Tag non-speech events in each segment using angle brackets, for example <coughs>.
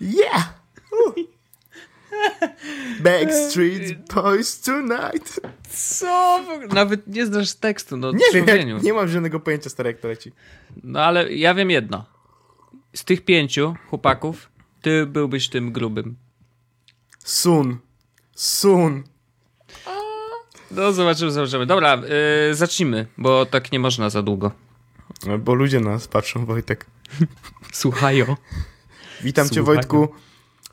Yeah! <laughs> Backstreet Boys Tonight. Co? w ogóle? Nawet nie znasz tekstu, no Nie wiem, człowieniu. jak, nie mam żadnego pojęcia stary jak to leci. No ale ja wiem jedno. Z tych pięciu chłopaków, ty byłbyś tym grubym. Sun. Sun. No zobaczymy, zobaczymy. Dobra, yy, zacznijmy, bo tak nie można za długo. Bo ludzie na nas patrzą, Wojtek. <laughs> Słuchają. Witam cię Słuchają. Wojtku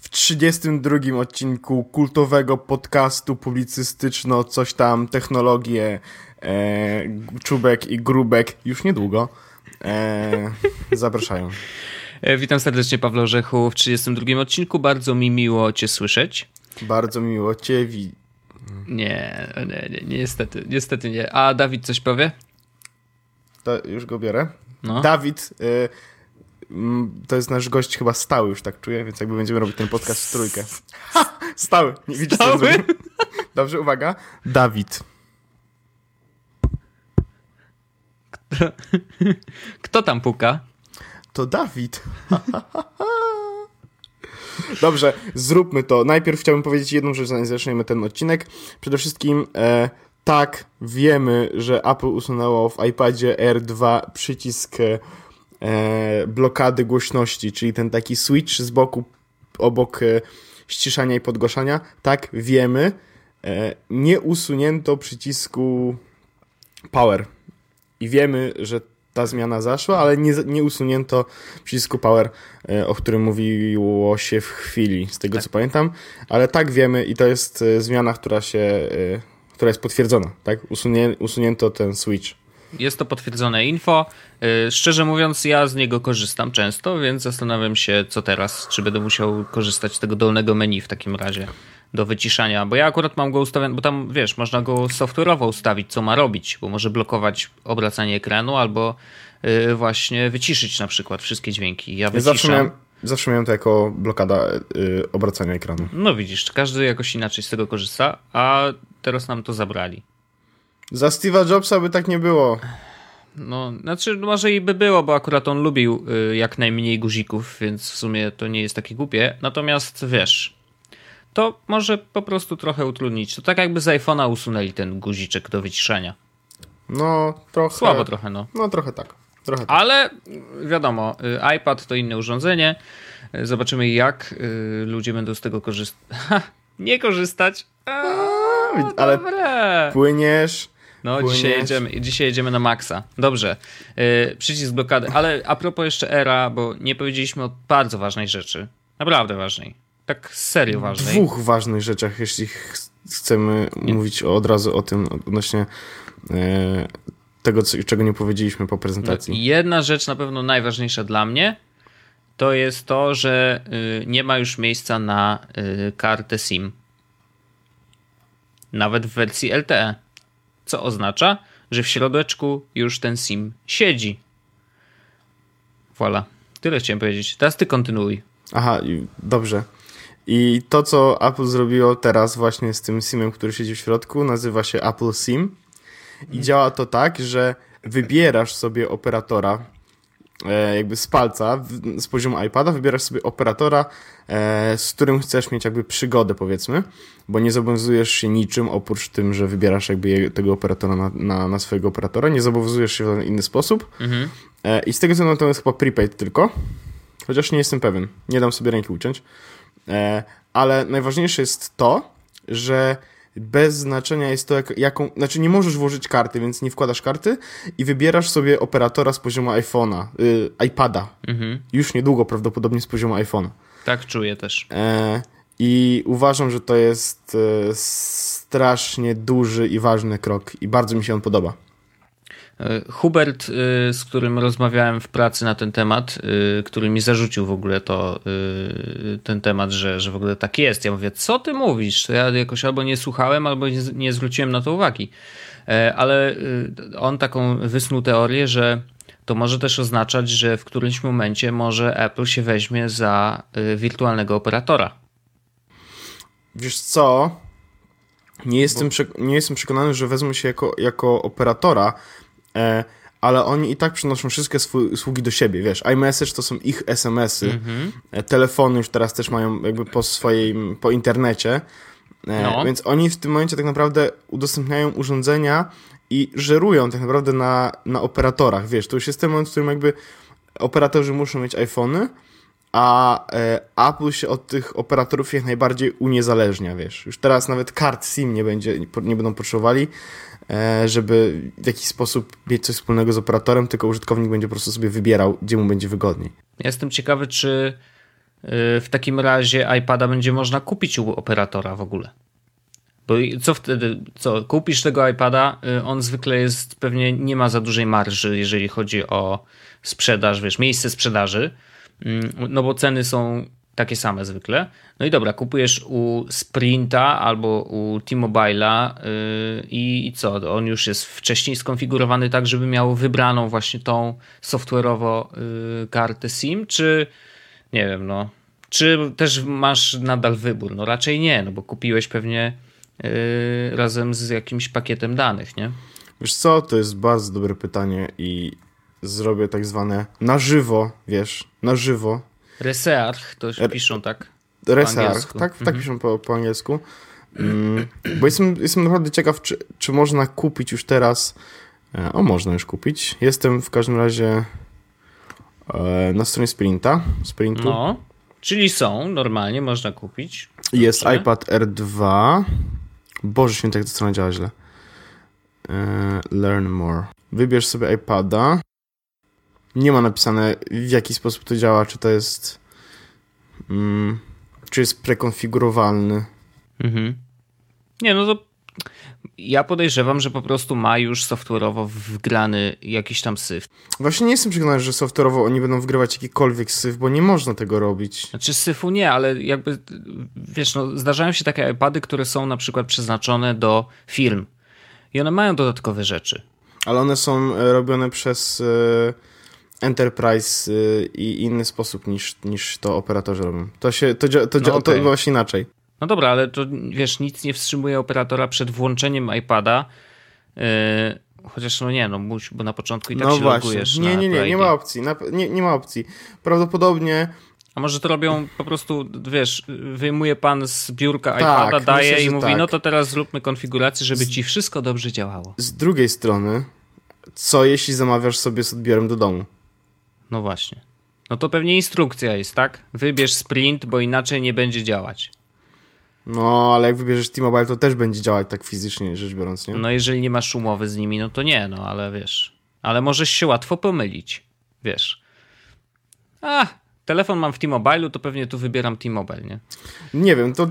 w 32 odcinku kultowego podcastu publicystyczno coś tam, technologie, e, czubek i grubek już niedługo. E, zapraszają. E, Witam serdecznie, Pawle Orzechu, w 32 odcinku. Bardzo mi miło cię słyszeć. Bardzo miło cię wi- Nie, nie, nie, niestety, niestety nie. A Dawid coś powie? To już go biorę. No. Dawid, y, to jest nasz gość chyba stały, już tak czuję, więc jakby będziemy robić ten podcast w trójkę. <laughs> Ha! Stały! Nie widzisz, Stały? Dobrze, uwaga. Dawid. Kto <laughs> tam puka? To Dawid. Dobrze, zróbmy to. Najpierw chciałbym powiedzieć jedną rzecz, zanim zaczniemy ten odcinek. Przede wszystkim, e, tak, wiemy, że Apple usunęło w iPadzie R2 przycisk e, blokady głośności, czyli ten taki switch z boku, obok e, ściszania i podgłaszania. Tak, wiemy. E, nie usunięto przycisku power. I wiemy, że ta zmiana zaszła, ale nie, nie usunięto przycisku power, e, o którym mówiło się w chwili, z tego co pamiętam. Ale tak wiemy i to jest e, zmiana, która się, e, która jest potwierdzona, tak? Usunie, usunięto ten switch. Jest to potwierdzone info. Szczerze mówiąc, ja z niego korzystam często, więc zastanawiam się, co teraz. Czy będę musiał korzystać z tego dolnego menu w takim razie do wyciszania, bo ja akurat mam go ustawiony, bo tam wiesz, można go software'owo ustawić, co ma robić, bo może blokować obracanie ekranu albo yy, właśnie wyciszyć na przykład wszystkie dźwięki. Ja Ja wyciszam. zawsze miałem, zawsze miałem to jako blokada y, obracania ekranu. No widzisz, każdy jakoś inaczej z tego korzysta, a teraz nam to zabrali. Za Steve'a Jobsa by tak nie było. No, znaczy, no może i by było, bo akurat on lubił y, jak najmniej guzików, więc w sumie to nie jest takie głupie. Natomiast wiesz, to może po prostu trochę utrudnić. To tak jakby z iPhone'a usunęli ten guziczek do wyciszenia. No, trochę. Słabo trochę, no. No, trochę tak. Trochę tak. Ale y, wiadomo, y, iPad to inne urządzenie. Y, Zobaczymy, jak ludzie będą z tego korzystać. nie korzystać. A, ale dobre. płyniesz. No, Płyniesz. dzisiaj jedziemy, dzisiaj jedziemy na maksa. Dobrze. Yy, przycisk blokady. Ale a propos jeszcze era, bo nie powiedzieliśmy o bardzo ważnej rzeczy. Naprawdę ważnej. Tak serio ważnej. dwóch ważnych rzeczach, jeśli ch- chcemy mówić od razu o tym odnośnie e, tego, co, czego nie powiedzieliśmy po prezentacji. Jedna rzecz na pewno najważniejsza dla mnie to jest to, że y, nie ma już miejsca na y, kartę SIM. Nawet w wersji LTE. Co oznacza, że w środeczku już ten SIM siedzi. Voilà. Tyle chciałem powiedzieć. Teraz ty kontynuuj. Aha, dobrze. I to, co Apple zrobiło teraz właśnie z tym SIM-em, który siedzi w środku, nazywa się Apple SIM. I działa to tak, że wybierasz sobie operatora e, jakby z palca, z poziomu iPada, wybierasz sobie operatora, e, z którym chcesz mieć jakby przygodę, powiedzmy, bo nie zobowiązujesz się niczym, oprócz tym, że wybierasz jakby tego operatora na, na, na swojego operatora, nie zobowiązujesz się w żaden inny sposób. Mhm. E, I z tego co jest chyba prepaid tylko, chociaż nie jestem pewien, nie dam sobie ręki uciąć. E, ale najważniejsze jest to, że bez znaczenia jest to, jak, jaką. Znaczy, nie możesz włożyć karty, więc nie wkładasz karty i wybierasz sobie operatora z poziomu iPhone'a, y, iPada. Mhm. Już niedługo prawdopodobnie z poziomu iPhone'a. Tak czuję też. E, I uważam, że to jest e, strasznie duży i ważny krok, i bardzo mi się on podoba. E, Hubert, y, z którym rozmawiałem w pracy na ten temat, y, który mi zarzucił w ogóle to, ten temat, że, że w ogóle tak jest. Ja mówię, co ty mówisz? To ja jakoś albo nie słuchałem, albo nie, zwróciłem na to uwagi. E, Ale on taką wysnuł teorię, że to może też oznaczać, że w którymś momencie może Apple się weźmie za wirtualnego operatora. Wiesz co? Nie jestem, Bo... nie jestem przekonany, że wezmą się jako, jako operatora, e, ale oni i tak przenoszą wszystkie swój, usługi do siebie, wiesz. iMessage to są ich SMS-y, mm -hmm. telefony już teraz też mają jakby po swojej, po internecie, e, no. więc oni w tym momencie tak naprawdę udostępniają urządzenia i żerują tak naprawdę na, na operatorach, wiesz. To już jest ten moment, w którym jakby operatorzy muszą mieć iPhony, a e, Apple się od tych operatorów jak najbardziej uniezależnia, wiesz. Już teraz nawet kart SIM nie, będzie, nie będą potrzebowali, e, żeby w jakiś sposób mieć coś wspólnego z operatorem, tylko użytkownik będzie po prostu sobie wybierał, gdzie mu będzie wygodniej. Ja jestem ciekawy, czy e, w takim razie iPada będzie można kupić u operatora w ogóle. Bo co wtedy, co, kupisz tego iPada, on zwykle jest, pewnie nie ma za dużej marży, jeżeli chodzi o sprzedaż, wiesz, miejsce sprzedaży, no bo ceny są takie same zwykle. No i dobra, kupujesz u Sprinta albo u T-Mobile'a yy, i co? On już jest wcześniej skonfigurowany tak, żeby miał wybraną właśnie tą software'owo yy, kartę SIM, czy nie wiem, no. Czy też masz nadal wybór? No raczej nie, no bo kupiłeś pewnie yy, razem z jakimś pakietem danych, nie? Wiesz co, to jest bardzo dobre pytanie i zrobię tak zwane na żywo, wiesz, na żywo. Research, to już piszą tak. Research, tak, tak mhm. piszą po, po angielsku. Mm, bo jestem, jestem naprawdę ciekaw, czy, czy można kupić już teraz. E, o, można już kupić. Jestem w każdym razie e, na stronie Sprinta. Sprintu. No, czyli są, normalnie można kupić. Jest Dobrze. iPad R2. Boże święty, jak to strona działa źle. E, learn more. Wybierz sobie iPada nie ma napisane w jaki sposób to działa, czy to jest mm, czy jest prekonfigurowalny. Mhm. Nie, no to ja podejrzewam, że po prostu ma już software'owo wgrany jakiś tam syf. Właśnie nie jestem przekonany, że software'owo oni będą wgrywać jakikolwiek syf, bo nie można tego robić. Znaczy syfu nie, ale jakby wiesz, no, zdarzają się takie iPady, które są na przykład przeznaczone do film i one mają dodatkowe rzeczy. Ale one są e, robione przez... Yy Enterprise y, i inny sposób niż, niż to operatorzy robią. To się, to, to, to, no okay. to właśnie inaczej. No dobra, ale to wiesz, nic nie wstrzymuje operatora przed włączeniem iPada, yy, chociaż no nie, no muś, bo na początku i tak no się właśnie. logujesz Nie, nie, nie, nie ma opcji, na, nie, nie ma opcji. Prawdopodobnie a może to robią po prostu, wiesz, wyjmuje pan z biurka tak, iPada, daje myślę, i mówi, tak. no to teraz zróbmy konfigurację, żeby ci wszystko dobrze działało. Z drugiej strony, co jeśli zamawiasz sobie z odbiorem do domu? No właśnie. No to pewnie instrukcja jest, tak? Wybierz sprint, bo inaczej nie będzie działać. No, ale jak wybierzesz T-Mobile, to też będzie działać tak fizycznie rzecz biorąc, nie? No, jeżeli nie masz umowy z nimi, no to nie, no, ale wiesz. Ale możesz się łatwo pomylić, wiesz. A, telefon mam w T-Mobile'u, to pewnie tu wybieram T-Mobile, nie? Nie wiem, to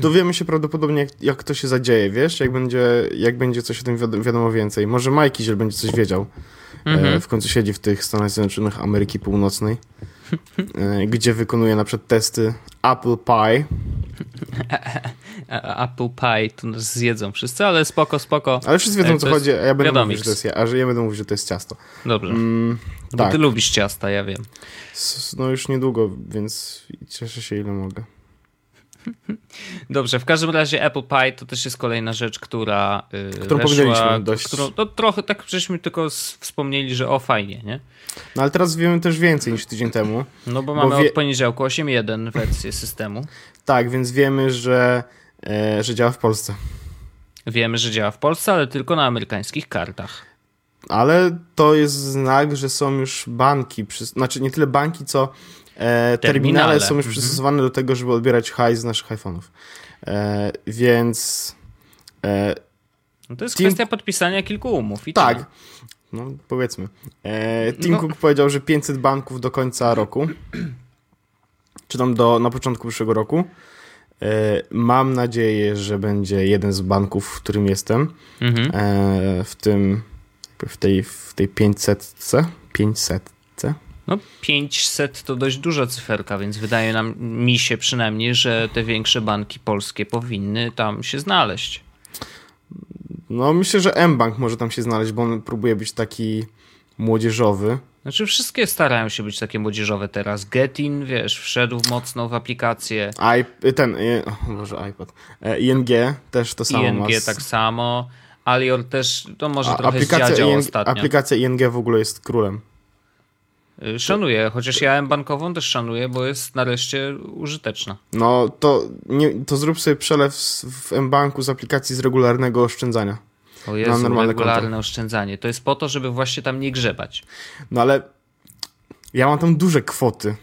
dowiemy się prawdopodobnie, jak, jak to się zadzieje, wiesz? Jak będzie, jak będzie coś o tym wiadomo więcej. Może Mike że będzie coś wiedział. Mhm. w końcu siedzi w tych Stanach Zjednoczonych Ameryki Północnej, e, gdzie wykonuje na przykład testy Apple Pie. <laughs> Apple Pie to nas zjedzą wszyscy, ale spoko, spoko. Ale wszyscy wiedzą, co chodzi, a ja będę mówić, że to jest, a że ja będę mówić, że to jest ciasto. Dobrze. Mm, Bo tak. ty lubisz ciasta, ja wiem. No już niedługo, więc cieszę się ile mogę. <laughs> Dobrze, w każdym razie Apple Pie to też jest kolejna rzecz, która. Yy, którą powiedzieliśmy dość. Którą, no, trochę tak żeśmy tylko wspomnieli, że o fajnie, nie? No ale teraz wiemy też więcej niż tydzień temu. No bo mamy wie... od poniedziałku 8.1 wersję systemu. Tak, więc wiemy, że, e, że działa w Polsce. Wiemy, że działa w Polsce, ale tylko na amerykańskich kartach. Ale to jest znak, że są już banki, przy... znaczy nie tyle banki, co E, terminale. są już mhm. przystosowane do tego, żeby odbierać hajs z naszych iPhone'ów. E, więc... E, no to jest Tim... kwestia podpisania kilku umów. I tak. No, powiedzmy. E, Tim no. Cook powiedział, że 500 banków do końca roku. Czy tam do, na początku przyszłego roku. E, mam nadzieję, że będzie jeden z banków, w którym jestem. Mhm. E, w tym, w tej, w tej 500. 500. No 500 to dość duża cyferka, więc wydaje nam mi się przynajmniej, że te większe banki polskie powinny tam się znaleźć. No myślę, że mBank może tam się znaleźć, bo on próbuje być taki młodzieżowy. Znaczy wszystkie starają się być takie młodzieżowe teraz. Getin, wiesz, wszedł mocno w aplikację. I, ten, o może iPad. E, ING też to samo ING ma. tak samo. Alior też, to może A, trochę aplikacja ING, ostatnio. Aplikacja ING w ogóle jest królem. Y, szanuję, chociaż ja bankową też szanuję, bo jest nareszcie użyteczna. No to, nie, to zrób sobie przelew w M-Banku z aplikacji z regularnego oszczędzania. O Jezu, na normalne regularne konto. oszczędzanie. To jest po to, żeby właśnie tam nie grzebać. No ale ja mam tam duże kwoty.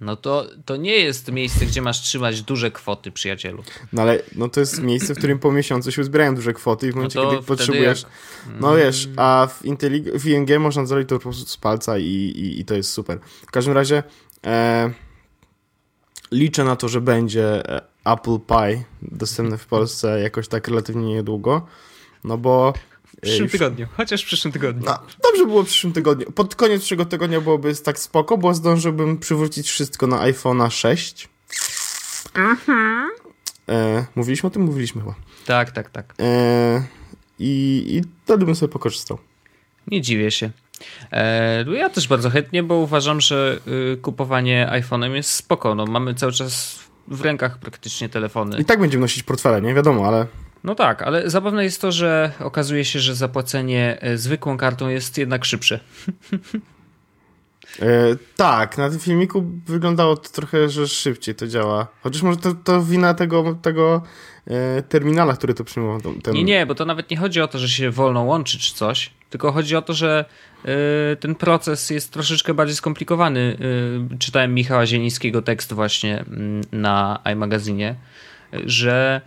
No to, to nie jest miejsce, gdzie masz trzymać duże kwoty, przyjacielu. No ale no to jest miejsce, w którym po miesiącu się uzbierają duże kwoty i w no momencie, no kiedy potrzebujesz... Jak... No wiesz, a w, Intelig- w ING można zrobić to po prostu z palca i, i, i to jest super. W każdym razie e, liczę na to, że będzie e, Apple Pie dostępny w Polsce jakoś tak relatywnie niedługo, no bo w przyszłym tygodniu, chociaż w przyszłym tygodniu. No, dobrze było w przyszłym tygodniu. Pod koniec przyszłego tygodnia byłoby tak spoko, bo zdążyłbym przywrócić wszystko na iPhone'a 6. Mhm. E, mówiliśmy o tym? Mówiliśmy chyba. Tak, tak, tak. E, I i wtedy bym sobie pokorzystał. Nie dziwię się. E, no ja też bardzo chętnie, bo uważam, że y, kupowanie iPhone'em jest spoko. No, mamy cały czas w rękach praktycznie telefony. I tak będziemy nosić portfele, nie wiadomo, ale... No tak, ale zabawne jest to, że okazuje się, że zapłacenie e, zwykłą kartą jest jednak szybsze. E, tak, na tym filmiku wyglądało to trochę, że szybciej to działa. Chociaż może to, to wina tego, tego e, terminala, który to przyjmował. Ten... Nie, nie, bo to nawet nie chodzi o to, że się wolno łączy czy coś, tylko chodzi o to, że ten proces jest troszeczkę bardziej skomplikowany. Czytałem Michała Zielińskiego tekst właśnie mm, na iMagazinie, że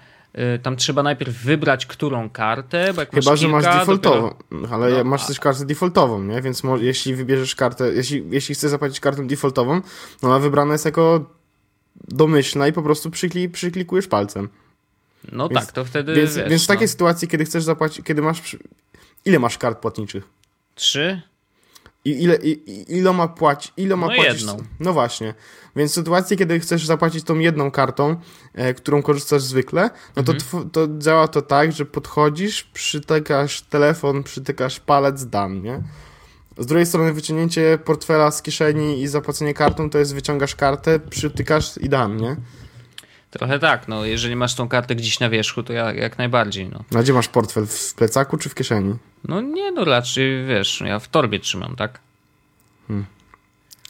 tam trzeba najpierw wybrać, którą kartę, bo jak Chyba, masz że kilka, masz defaultową, dopiero... ale no, masz też kartę defaultową, nie? Więc jeśli wybierzesz kartę, jeśli, jeśli chcesz zapłacić kartą defaultową, no ona wybrana jest jako domyślna i po prostu przykli, przyklikujesz palcem. No więc, tak, to wtedy. Więc, wiesz, więc w takiej no. sytuacji, kiedy chcesz zapłacić, kiedy masz. Ile masz kart płatniczych? Trzy? I ile, i, iloma płaci, iloma no płacisz? jedną. No właśnie. Więc w sytuacji, kiedy chcesz zapłacić tą jedną kartą, e, którą korzystasz zwykle, no to, mhm. to działa to tak, że podchodzisz, przytykasz telefon, przytykasz palec, dam, nie? Z drugiej strony wyciągnięcie portfela z kieszeni i zapłacenie kartą to jest wyciągasz kartę, przytykasz i dam, nie? Trochę tak, no jeżeli masz tą kartę gdzieś na wierzchu, to jak, jak najbardziej, no. A gdzie masz portfel? W plecaku czy w kieszeni? No nie, no raczej, wiesz, ja w torbie trzymam, tak? Hmm.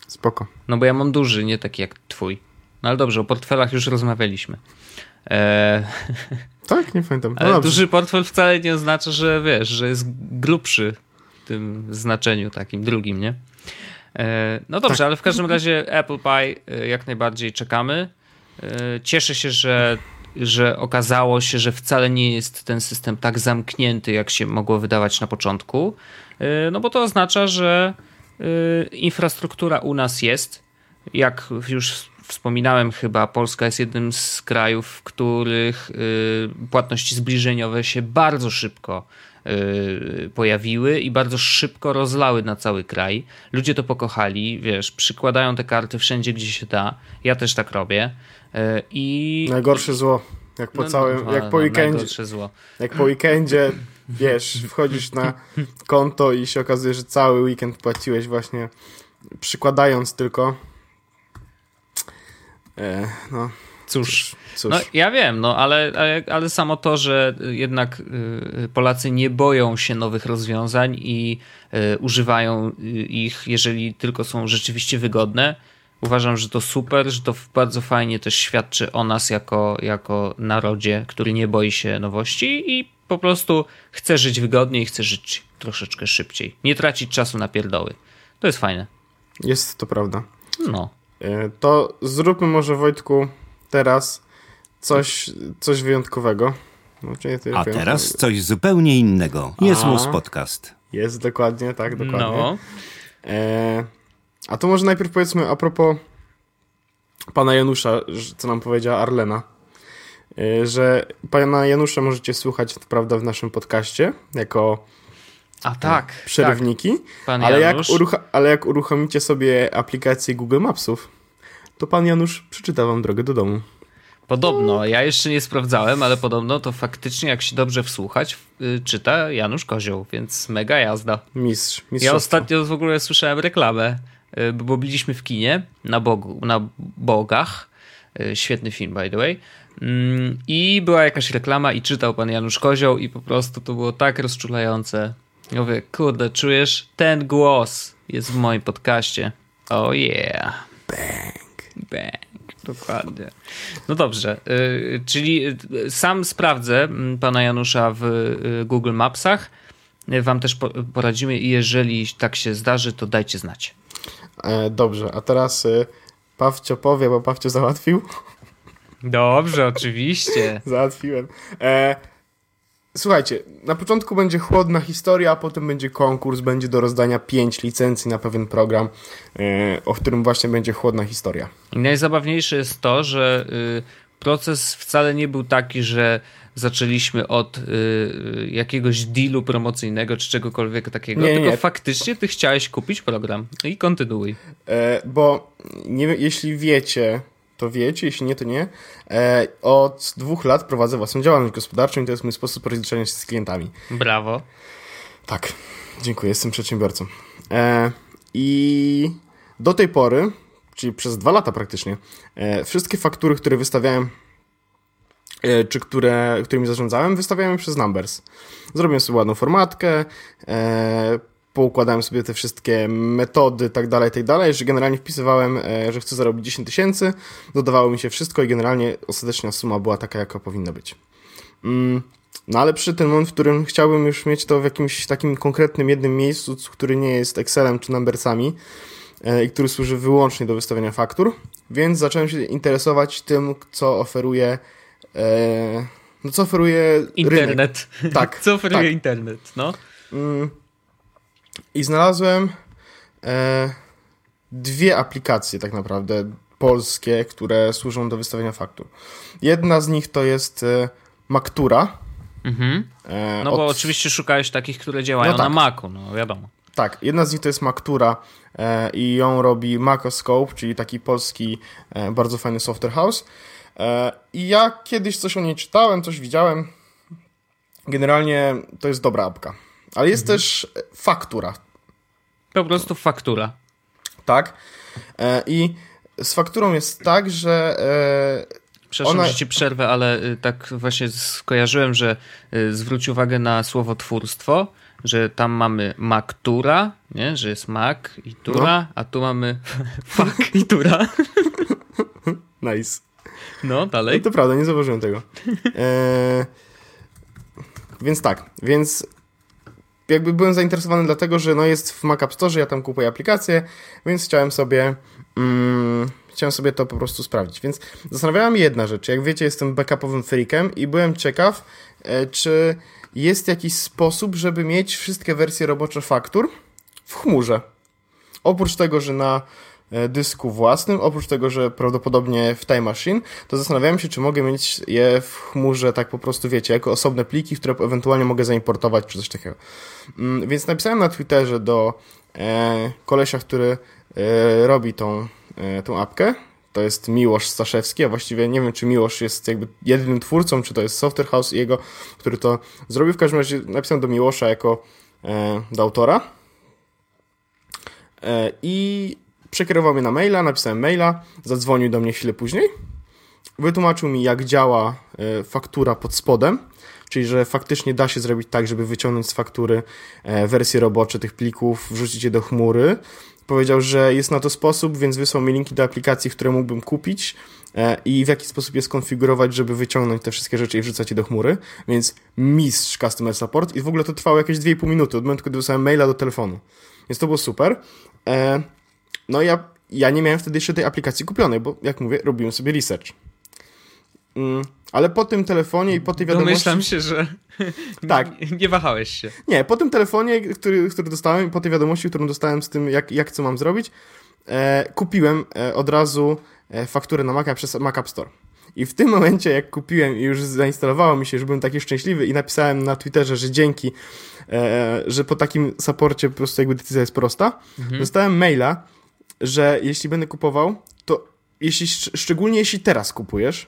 Spoko. No bo ja mam duży, nie taki jak twój. No ale dobrze, o portfelach już rozmawialiśmy. Eee... <laughs> Tak, nie pamiętam. No ale dobrze. duży portfel wcale nie oznacza, że wiesz, że jest grubszy w tym znaczeniu takim drugim, nie? Eee, no dobrze, tak. ale w każdym razie Apple Pie e, jak najbardziej czekamy. Eee, cieszę się, że że okazało się, że wcale nie jest ten system tak zamknięty, jak się mogło wydawać na początku. E, no bo to oznacza, że Y, infrastruktura u nas jest. Jak już wspominałem, chyba Polska jest jednym z krajów, w których płatności zbliżeniowe się bardzo szybko pojawiły i bardzo szybko rozlały na cały kraj. Ludzie to pokochali, wiesz, przykładają te karty wszędzie, gdzie się da. Ja też tak robię. I najgorsze zło. Jak po no, całym, no, jak po no, weekendzie. Jak po weekendzie wiesz, wchodzisz na konto i się okazuje, że cały weekend płaciłeś właśnie przykładając tylko. E, no. Cóż, cóż. No, ja wiem, no, ale, ale, ale samo to, że jednak y, Polacy nie boją się nowych rozwiązań i y, używają y, ich, jeżeli tylko są rzeczywiście wygodne, Uważam, że to super, że to bardzo fajnie też świadczy o nas jako, jako narodzie, który nie boi się nowości i po prostu chce żyć wygodniej, chce żyć troszeczkę szybciej. Nie tracić czasu na pierdoły. To jest fajne. Jest to prawda. No. E, to zróbmy może Wojtku teraz coś, coś wyjątkowego. No, A teraz coś zupełnie innego. Jest Mus Podcast. Jest dokładnie, tak, dokładnie. No. E, a to może najpierw powiedzmy a propos pana Janusza, co nam powiedziała Arlena. Y, że pana Janusza możecie słuchać, prawda, w naszym podcaście jako a tak, przerywniki, tak. ale, jak ale jak uruchomicie sobie aplikację Google Mapsów, to pan Janusz przeczyta wam drogę do domu. Podobno, ja jeszcze nie sprawdzałem, ale podobno to faktycznie, jak się dobrze wsłuchać, y, czyta Janusz Kozioł, więc mega jazda. Mistrz, mistrz. Ja ostatnio w ogóle słyszałem reklamę, y, bo byliśmy w kinie na, Bogu, na Bogach. Y, świetny film, by the way. Mm, I była jakaś reklama i czytał pan Janusz Kozioł i po prostu to było tak rozczulające. Ja mówię, kurde, czujesz? Ten głos jest w moim podcaście. Oh yeah. Bang. Bang. Dokładnie. No dobrze, y, czyli y, sam sprawdzę mm, pana Janusza w y, Google Mapsach. Wam też poradzimy i jeżeli tak się zdarzy, to dajcie znać. E, dobrze, a teraz y, Pawcio powie, bo Pawcio załatwił. Dobrze, oczywiście. <laughs> Załatwiłem. E, słuchajcie, na początku będzie chłodna historia, a potem będzie konkurs, będzie do rozdania 5 licencji na pewien program, e, o którym właśnie będzie chłodna historia. I najzabawniejsze jest to, że y, proces wcale nie był taki, że zaczęliśmy od y, jakiegoś dealu promocyjnego czy czegokolwiek takiego, nie, tylko nie. faktycznie ty chciałeś kupić program i kontynuuj. E, bo nie, jeśli wiecie, to wiecie, jeśli nie, to nie. E, od dwóch lat prowadzę własną działalność gospodarczą i to jest mój sposób rozliczania się z klientami. Brawo. Tak, dziękuję, jestem przedsiębiorcą. E, I do tej pory, czyli przez dwa lata praktycznie, e, wszystkie faktury, które wystawiałem e, czy które, którymi zarządzałem, wystawiałem przez Numbers. Zrobiłem sobie ładną formatkę, e, poukładałem sobie te wszystkie metody, tak dalej, tak dalej, że generalnie wpisywałem, że chcę zarobić 10 tysięcy, dodawało mi się wszystko i generalnie ostateczna suma była taka, jaka powinna być. Mm, no ale przy tym moment, w którym chciałbym już mieć to w jakimś takim konkretnym jednym miejscu, który nie jest Excelem czy Numbersami i który służy wyłącznie do wystawiania faktur, więc zacząłem się interesować tym, co oferuje e, no co oferuje internet. Rynek. Tak. <laughs> co oferuje tak. internet, no. Mm, i znalazłem e, dwie aplikacje tak naprawdę polskie, które służą do wystawiania faktur. Jedna z nich to jest e, Maktura. Mhm. E, no bo oczywiście szukałeś takich, które działają no tak. na Macu, no wiadomo. Tak, jedna z nich to jest Maktura e, i ją robi Macoscope, czyli taki polski e, bardzo fajny software house. E, I ja kiedyś coś o niej czytałem, coś widziałem. Generalnie to jest dobra apka. Ale jest mhm. też faktura. Po prostu faktura. Tak. E, I z fakturą jest tak, że. E, Przepraszam, ona... że ci przerwę, ale y, tak właśnie skojarzyłem, że y, zwróć uwagę na słowo twórstwo, że tam mamy maktura, nie? że jest mak i tura, no. a tu mamy <laughs> fak i tura. <laughs> Nice. No, dalej. No to prawda, nie zauważyłem tego. E... Więc tak, więc jakby byłem zainteresowany dlatego, że no jest w Mac App Store, ja tam kupuję aplikację, więc chciałem sobie mm, chciałem sobie to po prostu sprawdzić. Więc zastanawiała mnie jedna rzecz. Jak wiecie, jestem backupowym freakiem i byłem ciekaw, e, czy jest jakiś sposób, żeby mieć wszystkie wersje robocze faktur w chmurze. Oprócz tego, że na E, dysku własnym. Oprócz tego, że prawdopodobnie w Time Machine, to zastanawiałem się, czy mogę mieć je w chmurze, tak po prostu wiecie, jako osobne pliki, które ewentualnie mogę zaimportować, czy coś takiego. Mm, więc napisałem na Twitterze do e, kolesia, który e, robi tą, e, tą apkę. To jest Miłosz Staszewski, a właściwie nie wiem, czy Miłosz jest jakby jedynym twórcą, czy to jest Software House jego, który to zrobił. W każdym razie napisałem do Miłosza jako e, do autora. E, I Przekierował mnie na maila, napisałem maila, zadzwonił do mnie chwilę później. Wytłumaczył mi, jak działa e, faktura pod spodem, czyli że faktycznie da się zrobić tak, żeby wyciągnąć z faktury e, wersje robocze tych plików, wrzucić je do chmury. Powiedział, że jest na to sposób, więc wysłał mi linki do aplikacji, które mógłbym kupić e, i w jaki sposób je skonfigurować, żeby wyciągnąć te wszystkie rzeczy i wrzucać je do chmury. Więc mistrz Customer Support i w ogóle to trwało jakieś 2,5 minuty od momentu, kiedy wysłałem maila do telefonu. Więc to było super. No ja, ja nie miałem wtedy jeszcze tej aplikacji kupionej, bo jak mówię, robiłem sobie research. Mm, ale po tym telefonie i po tej wiadomości... Domyślam się, że <laughs> tak. <laughs> nie, nie wahałeś się. Nie, po tym telefonie, który, który dostałem i po tej wiadomości, którą dostałem z tym, jak, jak co mam zrobić, e, kupiłem e, od razu e, fakturę na Maca przez Mac App Store. I w tym <laughs> momencie, jak kupiłem i już zainstalowało mi się, że byłem taki szczęśliwy i napisałem na Twitterze, że dzięki, e, że po takim saporcie po prostu jakby decyzja jest prosta, mhm. dostałem maila, że jeśli będę kupował, to jeśli, szczególnie jeśli teraz kupujesz,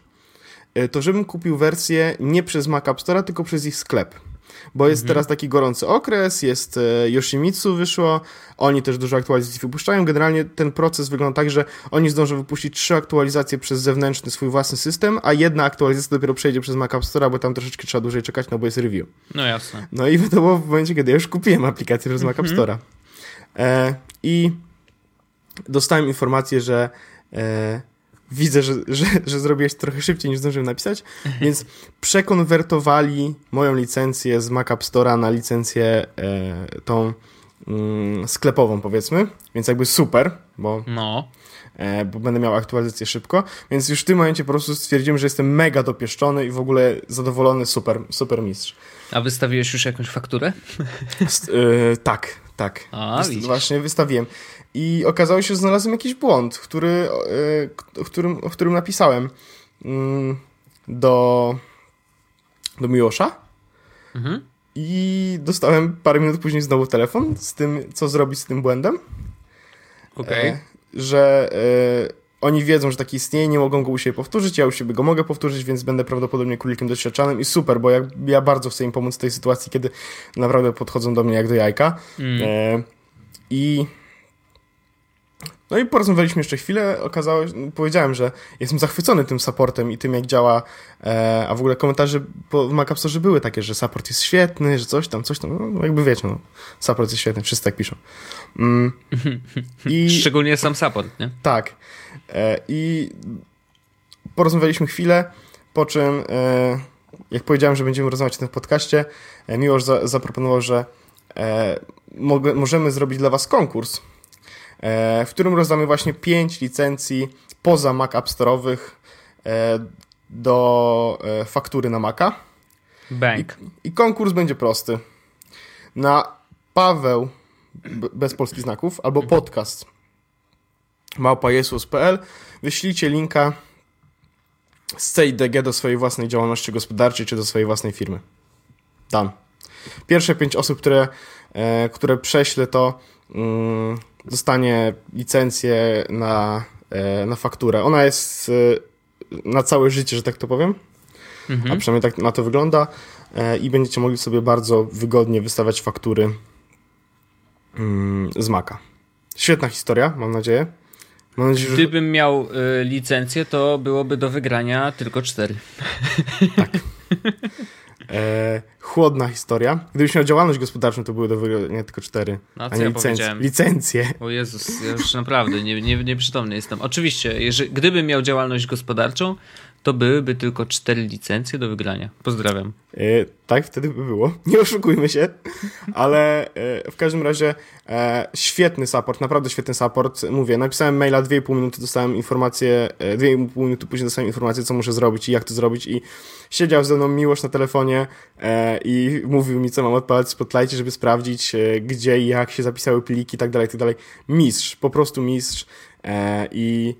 to żebym kupił wersję nie przez Mac App Store, tylko przez ich sklep. Bo jest teraz taki gorący okres, jest e, Yoshimitsu wyszło, oni też dużo aktualizacji wypuszczają. Generalnie ten proces wygląda tak, że oni zdążą wypuścić trzy aktualizacje przez zewnętrzny swój własny system, a jedna aktualizacja dopiero przejdzie przez Mac App Store, bo tam troszeczkę trzeba dłużej czekać, no bo jest review. No jasne. No i to było w momencie, kiedy ja już kupiłem aplikację przez Mac App Store'a. E, I dostałem informację, że e, widzę, że, że, że zrobiłeś trochę szybciej niż zdążyłem napisać, <laughs> więc przekonwertowali moją licencję z Mac App Store'a na licencję e, tą mm, sklepową, powiedzmy, więc jakby super, bo, No. e, bo będę miał aktualizację szybko, więc już w tym momencie po prostu stwierdziłem, że jestem mega dopieszczony i w ogóle zadowolony, super, super mistrz. A wystawiłeś już jakąś fakturę? St- e, tak, tak. A, Wyst- właśnie wystawiłem. I okazało się, że znalazłem jakiś błąd, który, e, o, którym, o którym napisałem mm, do, do Miłosza. Mhm. I dostałem parę minut później znowu telefon z tym, co zrobić z tym błędem. Okej. E, że e, oni wiedzą, że taki istnieje, nie mogą go u siebie powtórzyć, ja u siebie go mogę powtórzyć, więc będę prawdopodobnie królikiem doświadczanym i super, bo ja, ja bardzo chcę im pomóc w tej sytuacji, kiedy naprawdę podchodzą do mnie jak do jajka. Mm. E, I no i porozmawialiśmy jeszcze chwilę, okazało się, powiedziałem, że jestem zachwycony tym supportem i tym jak działa, e, a w ogóle komentarze w Mac App Store były takie, że support jest świetny, że coś tam, coś tam, no jakby wiecie, no, support jest świetny, wszyscy tak piszą. Mm. <laughs> I Szczególnie sam support, nie? tak. E, I porozmawialiśmy chwilę, po czym, e, jak powiedziałem, że będziemy rozmawiać o tym w podcaście, e, Miłosz za, zaproponował, że e, mogę, możemy zrobić dla Was konkurs, w którym rozdamy właśnie 5 licencji poza Mac App Store'owych e, do e, faktury na Maca. Bank. I konkurs będzie prosty. Na Paweł, bez polskich znaków, albo podcast małpajesus.pl wyślijcie linka z CIDG do swojej własnej działalności gospodarczej, czy do swojej własnej firmy. Tam. Pierwsze pięć osób, które, e, które prześlę to, mm, dostanie licencję na, e, na fakturę. Ona jest e, na całe życie, że tak to powiem a przynajmniej tak na to wygląda e, i będziecie mogli sobie bardzo wygodnie wystawiać faktury mm, z Maca. Świetna historia, mam nadzieję. Mam nadzieję, że... Gdybym miał licencję, to byłoby do wygrania tylko cztery. <laughs> E, chłodna historia. Gdybyś miał działalność gospodarczą, to były do wygrania tylko cztery. No, a co nie ja licencje. Licencje. O Jezus, ja już naprawdę nie, nie, nieprzytomny jestem. Oczywiście, jeżeli, gdybym miał działalność gospodarczą, to byłyby tylko cztery licencje do wygrania. Pozdrawiam. E, tak, wtedy by było. <laughs> Nie oszukujmy się. Ale e, w każdym razie e, świetny support, naprawdę świetny support. Mówię, napisałem maila 2,5 minuty, dostałem informację, e, 2,5 minuty później dostałem informację, co muszę zrobić i jak to zrobić i siedział ze mną miłość na telefonie e, i mówił mi, co mam odpalać w żeby sprawdzić, e, gdzie i jak się zapisały pliki i tak dalej, tak dalej. Mistrz, po prostu mistrz e, i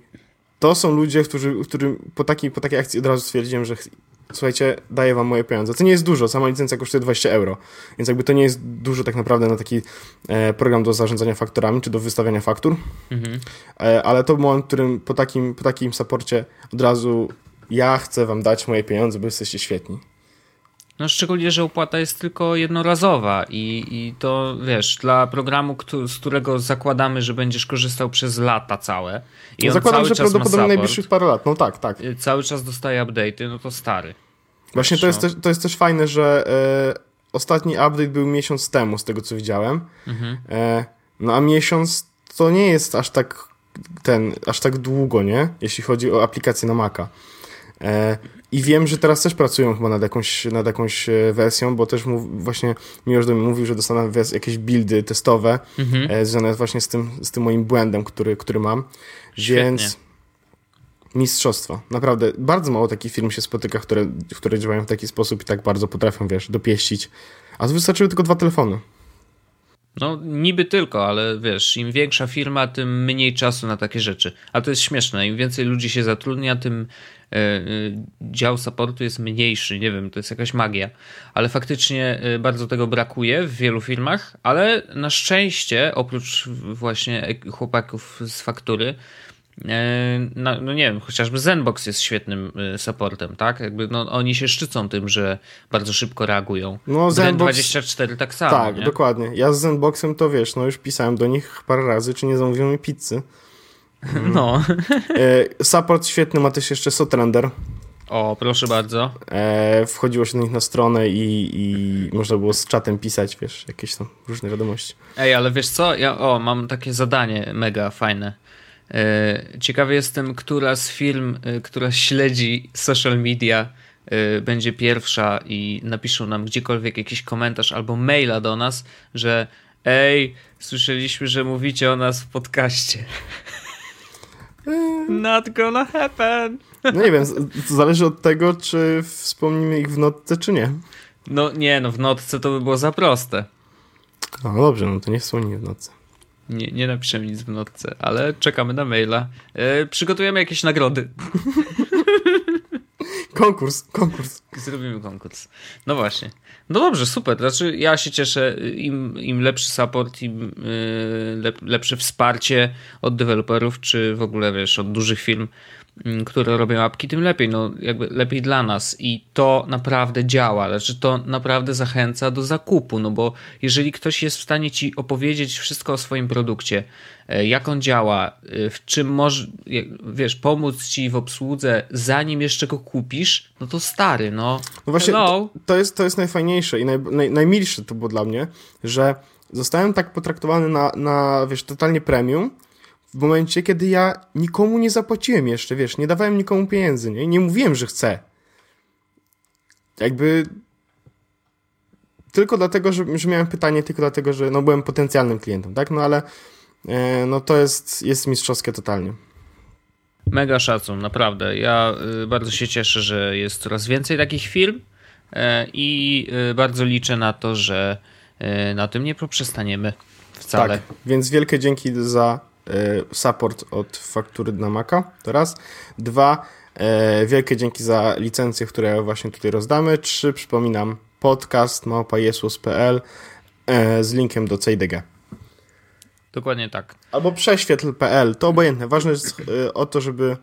to są ludzie, którzy, którym po takiej, po takiej akcji od razu stwierdziłem, że ch- słuchajcie, daję wam moje pieniądze. To nie jest dużo, sama licencja kosztuje 20 euro, więc jakby to nie jest dużo tak naprawdę na taki e, program do zarządzania fakturami, czy do wystawiania faktur, Mhm. e, ale to był moment, w którym po takim, po takim saporcie od razu ja chcę wam dać moje pieniądze, bo jesteście świetni. No szczególnie, że opłata jest tylko jednorazowa i, i to wiesz, dla programu, któ- z którego zakładamy, że będziesz korzystał przez lata całe i on Zakładam, że prawdopodobnie najbliższych parę lat, no tak, tak. y, cały czas dostaje update'y, no to stary. Właśnie to no. jest, też, to jest też fajne, że e, ostatni update był miesiąc temu, z tego co widziałem. Mhm. E, no a miesiąc to nie jest aż tak ten, aż tak długo, nie? Jeśli chodzi o aplikację na Maca. E, I wiem, że teraz też pracują chyba nad jakąś, nad jakąś e, wersją, bo też mów, właśnie Miłosz do mnie mówił, że dostaną wers- jakieś buildy testowe Mhm. e, związane właśnie z tym, z tym moim błędem, który, który mam. Świetnie. Więc mistrzostwo. Naprawdę, bardzo mało takich firm się spotyka, które, które działają w taki sposób i tak bardzo potrafią, wiesz, dopieścić. A tu wystarczyły tylko dwa telefony. No niby tylko, ale wiesz, im większa firma, tym mniej czasu na takie rzeczy. A to jest śmieszne, im więcej ludzi się zatrudnia, tym dział supportu jest mniejszy, nie wiem, to jest jakaś magia. Ale faktycznie e, bardzo tego brakuje w wielu firmach, ale na szczęście, oprócz właśnie chłopaków z faktury, no, no, nie wiem, chociażby Zenbox jest świetnym supportem, tak? Jakby no, oni się szczycą tym, że bardzo szybko reagują. No, Zenbox... 24 tak samo. Tak, nie? dokładnie. Ja z Zenboxem to wiesz, no już pisałem do nich parę razy, czy nie zamówią mi pizzy. No. Support świetny ma też jeszcze Sotrender. O, proszę bardzo. E, wchodziło się do nich na stronę i, i można było z czatem pisać, wiesz, jakieś tam różne wiadomości. Ej, ale wiesz co? Ja o, mam takie zadanie mega fajne. E, ciekawy jestem, która z firm, e, która śledzi social media, e, będzie pierwsza i napiszą nam gdziekolwiek jakiś komentarz albo maila do nas, że ej, słyszeliśmy, że mówicie o nas w podcaście. <laughs> Not gonna happen. No nie wiem, to zależy od tego, czy wspomnimy ich w notce, czy nie. No nie, no w notce to by było za proste. No dobrze, no to nie wspomnimy w notce. Nie, nie napiszemy nic w notce, ale czekamy na maila. E, przygotujemy jakieś nagrody. <laughs> konkurs, konkurs. Zrobimy konkurs. No właśnie. No dobrze, super. Znaczy, ja się cieszę. Im, im lepszy support, im y, lepsze wsparcie od deweloperów, czy w ogóle wiesz, od dużych firm, które robią apki, tym lepiej, no jakby lepiej dla nas i to naprawdę działa, znaczy to naprawdę zachęca do zakupu, no bo jeżeli ktoś jest w stanie ci opowiedzieć wszystko o swoim produkcie, e, jak on działa, e, w czym może, wiesz, pomóc ci w obsłudze, zanim jeszcze go kupisz, no to stary, no. No właśnie, to, to, jest, to jest najfajniejsze i naj, naj, najmilsze to było dla mnie, że zostałem tak potraktowany na, na wiesz, totalnie premium, w momencie, kiedy ja nikomu nie zapłaciłem jeszcze, wiesz, nie dawałem nikomu pieniędzy, nie? Nie mówiłem, że chcę. Jakby tylko dlatego, że, że miałem pytanie, tylko dlatego, że no, byłem potencjalnym klientem, tak? No ale e, no to jest, jest mistrzowskie totalnie. Mega szacun, naprawdę. Ja y, bardzo się cieszę, że jest coraz więcej takich firm y, i y, bardzo liczę na to, że y, na tym nie poprzestaniemy wcale. Tak, więc wielkie dzięki za E, support od faktury na Maca, to raz. Dwa, e, wielkie dzięki za licencje, które właśnie tutaj rozdamy. Trzy, przypominam, podcast małpajesus.pl e, z linkiem do CDG. Dokładnie tak. Albo prześwietl.pl, to obojętne. Ważne jest o to, żeby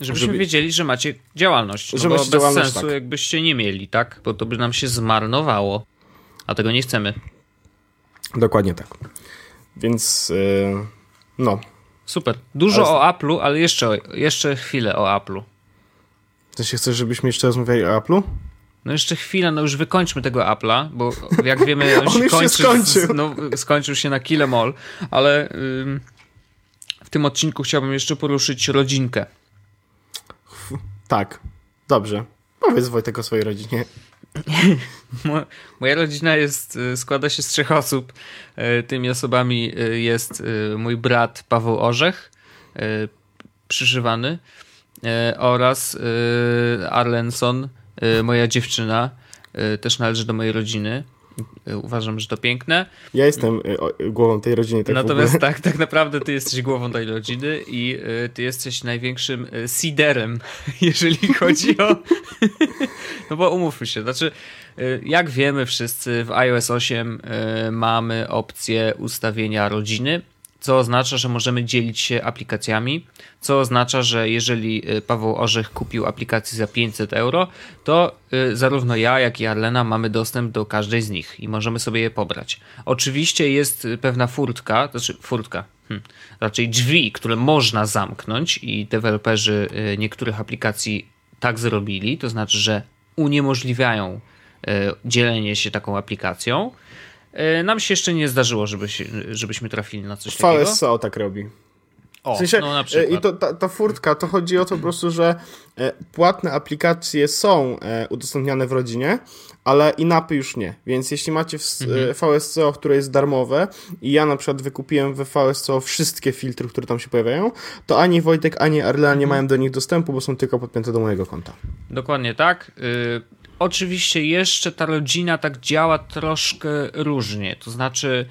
Żebyśmy żeby... wiedzieli, że macie działalność. No że macie bez działalność, sensu, tak. jakbyście nie mieli, tak? Bo to by nam się zmarnowało. A tego nie chcemy. Dokładnie tak. Więc. Yy no. Super. Dużo ale... o Apple'u, ale jeszcze, jeszcze chwilę o Apple'u. To się chcesz, żebyśmy jeszcze rozmawiali o Apple'u? No jeszcze chwilę, no już wykończmy tego Apple'a, bo jak wiemy, on, <laughs> on już kończy, się skończył. No, skończył się na Kilemol, ale ym, w tym odcinku chciałbym jeszcze poruszyć rodzinkę. Tak, dobrze. Powiedz Wojtek o swojej rodzinie. Moja rodzina jest, y, składa się z trzech osób. Y, tymi osobami y, jest mój brat Paweł Orzech, przyszywany, oraz Arlenson, moja dziewczyna, też należy do mojej rodziny. Uważam, że to piękne. Ja jestem głową tej rodziny. Tak Natomiast tak, tak naprawdę ty jesteś głową tej rodziny i ty jesteś największym seederem, <laughs> jeżeli chodzi o... no bo umówmy się, znaczy Y, jak wiemy wszyscy, w iOS 8 y, mamy opcję ustawienia rodziny, co oznacza, że możemy dzielić się aplikacjami, co oznacza, że jeżeli y, Paweł Orzech kupił aplikację za 500 euro, to zarówno ja, jak i Arlena mamy dostęp do każdej z nich i możemy sobie je pobrać. Oczywiście jest pewna furtka, znaczy furtka, hmm, raczej drzwi, które można zamknąć i deweloperzy niektórych aplikacji tak zrobili, to znaczy, że uniemożliwiają E, dzielenie się taką aplikacją. E, nam się jeszcze nie zdarzyło, żeby się, żebyśmy trafili na coś takiego. VSCO tak robi. O, w sensie, no na przykład. I to, ta, ta furtka, to chodzi o to po prostu, że płatne aplikacje są udostępniane w rodzinie, ale inapy już nie. Więc jeśli macie w mhm. VSCO, które jest darmowe i ja na przykład wykupiłem w VSCO wszystkie filtry, które tam się pojawiają, to ani Wojtek, ani Arlea nie mhm. mają do nich dostępu, bo są tylko podpięte do mojego konta. Dokładnie tak. Y oczywiście jeszcze ta rodzina tak działa troszkę różnie. To znaczy,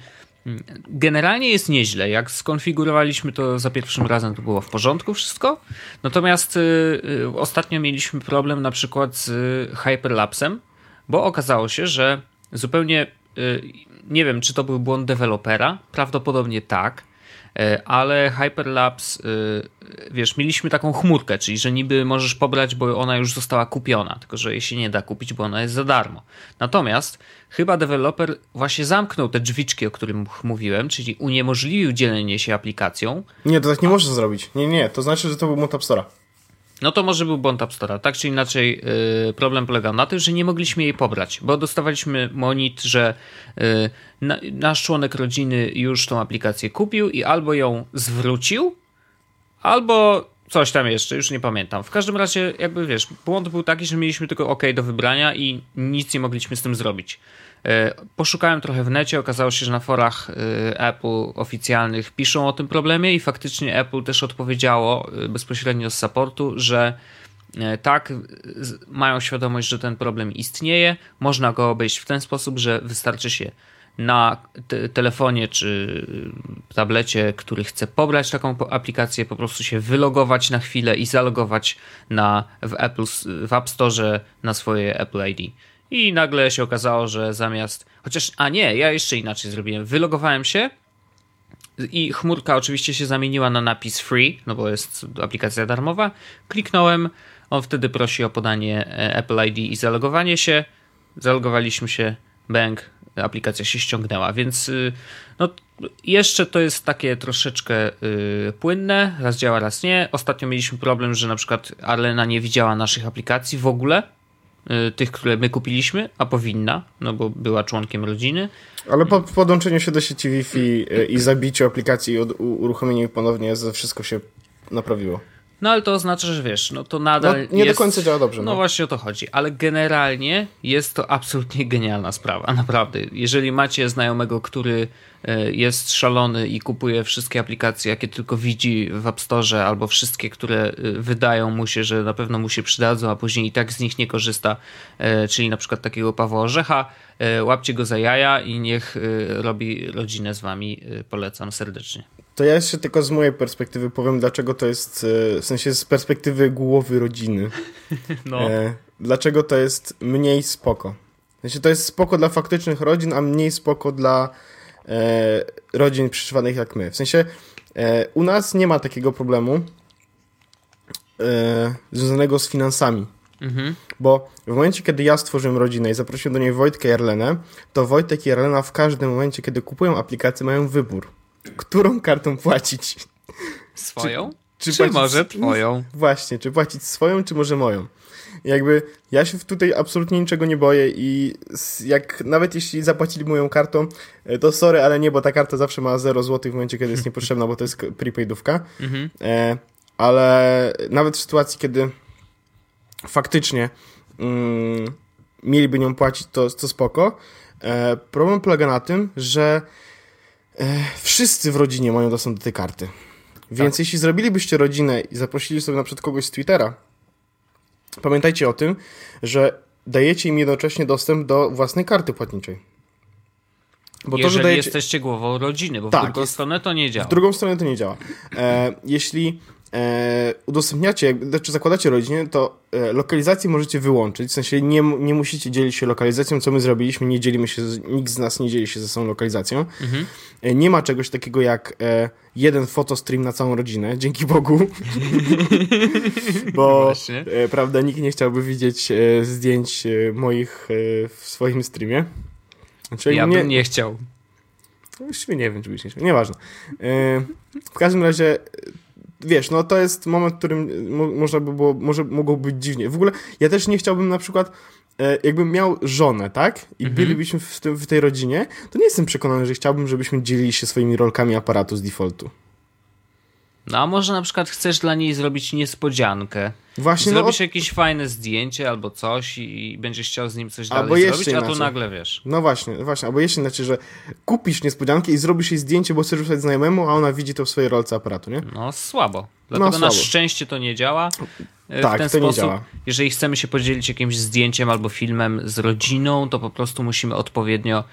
mm, generalnie jest nieźle. Jak skonfigurowaliśmy to za pierwszym razem, to było w porządku wszystko. Natomiast y, y, ostatnio mieliśmy problem na przykład z hyperlapsem, bo okazało się, że zupełnie y, nie wiem, czy to był błąd dewelopera, prawdopodobnie tak, E, ale Hyperlapse, e, wiesz, mieliśmy taką chmurkę, czyli że niby możesz pobrać, bo ona już została kupiona, tylko że jej się nie da kupić, bo ona jest za darmo. Natomiast chyba deweloper właśnie zamknął te drzwiczki, o których mówiłem, czyli uniemożliwił dzielenie się aplikacją. Nie, to tak nie można zrobić. Nie, nie, to znaczy, że to był mod App Store'a. No to może był błąd App Store'a. Tak czy inaczej, yy, problem polegał na tym, że nie mogliśmy jej pobrać, bo dostawaliśmy monit, że yy, na, nasz członek rodziny już tą aplikację kupił i albo ją zwrócił, albo coś tam jeszcze, już nie pamiętam. W każdym razie, jakby wiesz, błąd był taki, że mieliśmy tylko OK do wybrania i nic nie mogliśmy z tym zrobić. E, poszukałem trochę w necie, okazało się, że na forach e, Apple oficjalnych piszą o tym problemie i faktycznie Apple też odpowiedziało e, bezpośrednio z supportu, że tak, mają świadomość, że ten problem istnieje. Można go obejść w ten sposób, że wystarczy się na te telefonie czy tablecie, który chce pobrać taką aplikację, po prostu się wylogować na chwilę i zalogować na, w, Apple, w App Store na swoje Apple ID. I nagle się okazało, że zamiast. Chociaż, a nie, ja jeszcze inaczej zrobiłem. Wylogowałem się i chmurka oczywiście się zamieniła na napis free, no bo jest aplikacja darmowa. Kliknąłem, on wtedy prosi o podanie e, Apple ID i zalogowanie się. Zalogowaliśmy się, bank, aplikacja się ściągnęła, więc y, no, jeszcze to jest takie troszeczkę yy, płynne, raz działa, raz nie. Ostatnio mieliśmy problem, że na przykład Arlena nie widziała naszych aplikacji w ogóle, Y, tych, które my kupiliśmy, a powinna, no bo była członkiem rodziny. Ale po podłączeniu się do sieci Wi-Fi y, i zabiciu aplikacji i uruchomieniu ponownie, wszystko się naprawiło. No ale to oznacza, że wiesz, no to nadal. No, nie jest... do końca działa dobrze. No. no. właśnie o to chodzi, ale generalnie jest to absolutnie genialna sprawa, <laughs> naprawdę. Jeżeli macie znajomego, który e, jest szalony i kupuje wszystkie aplikacje, jakie tylko widzi w App Store, albo wszystkie, które e, wydają mu się, że na pewno mu się przydadzą, a później i tak z nich nie korzysta, e, czyli na przykład takiego Pawła Orzecha, łapcie go za jaja i niech robi rodzinę z wami. Polecam serdecznie. To ja jeszcze tylko z mojej perspektywy powiem, dlaczego to jest, e, w sensie z perspektywy głowy rodziny. <laughs> No. E, dlaczego to jest mniej spoko. W sensie to jest spoko dla faktycznych rodzin, a mniej spoko dla e, rodzin przeżywanych jak my. W sensie e, u nas nie ma takiego problemu e, związanego z finansami. Mhm. Bo w momencie, kiedy ja stworzyłem rodzinę i zaprosiłem do niej Wojtka i Arlenę, to Wojtek i Arlena w każdym momencie, kiedy kupują aplikację, mają wybór którą kartą płacić. Swoją? Czy, czy, czy może twoją? Właśnie, czy płacić swoją, czy może moją. Jakby ja się tutaj absolutnie niczego nie boję i jak nawet jeśli zapłacili moją kartą, e, to sorry, ale nie, bo ta karta zawsze ma 0 zł w momencie, kiedy jest niepotrzebna, bo to jest prepaidówka. Mhm. E, ale nawet w sytuacji, kiedy faktycznie mm, mieliby nią płacić, to, to spoko. E, problem polega na tym, że wszyscy w rodzinie mają dostęp do tej karty. Więc tak. jeśli zrobilibyście rodzinę i zaprosili sobie na przykład kogoś z Twittera, pamiętajcie o tym, że dajecie im jednocześnie dostęp do własnej karty płatniczej. Bo Jeżeli to, że dajecie... jesteście głową rodziny, bo tak, w drugą stronę to nie działa. W drugą stronę to nie działa. E, jeśli e, udostępniacie, znaczy zakładacie rodzinę, to e, lokalizację możecie wyłączyć, w sensie nie, nie musicie dzielić się lokalizacją, co my zrobiliśmy, nie dzielimy się, nikt z nas nie dzieli się ze sobą lokalizacją. Mhm. E, nie ma czegoś takiego jak e, jeden fotostream na całą rodzinę, dzięki Bogu, <laughs> bo e, prawda, nikt nie chciałby widzieć e, zdjęć moich w swoim streamie. Znaczy, ja nie, bym nie chciał. Właściwie nie wiem, czy byś nie chciał. Nieważne. W każdym razie wiesz, no to jest moment, w którym mo można by było, może mogło być dziwnie. W ogóle ja też nie chciałbym na przykład, e, jakbym miał żonę, tak? I mhm. bylibyśmy w, tym, w tej rodzinie, to nie jestem przekonany, że chciałbym, żebyśmy dzielili się swoimi rolkami aparatu z defaultu. No a może na przykład chcesz dla niej zrobić niespodziankę. Właśnie, no, Zrobisz no, jakieś fajne zdjęcie albo coś i będziesz chciał z nim coś dalej zrobić, a tu nagle wiesz. No właśnie, właśnie. Albo jeszcze inaczej, że kupisz niespodziankę i zrobisz jej zdjęcie, bo chcesz wysłać znajomemu, a ona widzi to w swojej rolce aparatu, nie? No słabo. Dlatego no, na szczęście to nie działa. E, tak, w ten to sposób, nie działa. jeżeli chcemy się podzielić jakimś zdjęciem albo filmem z rodziną, to po prostu musimy odpowiednio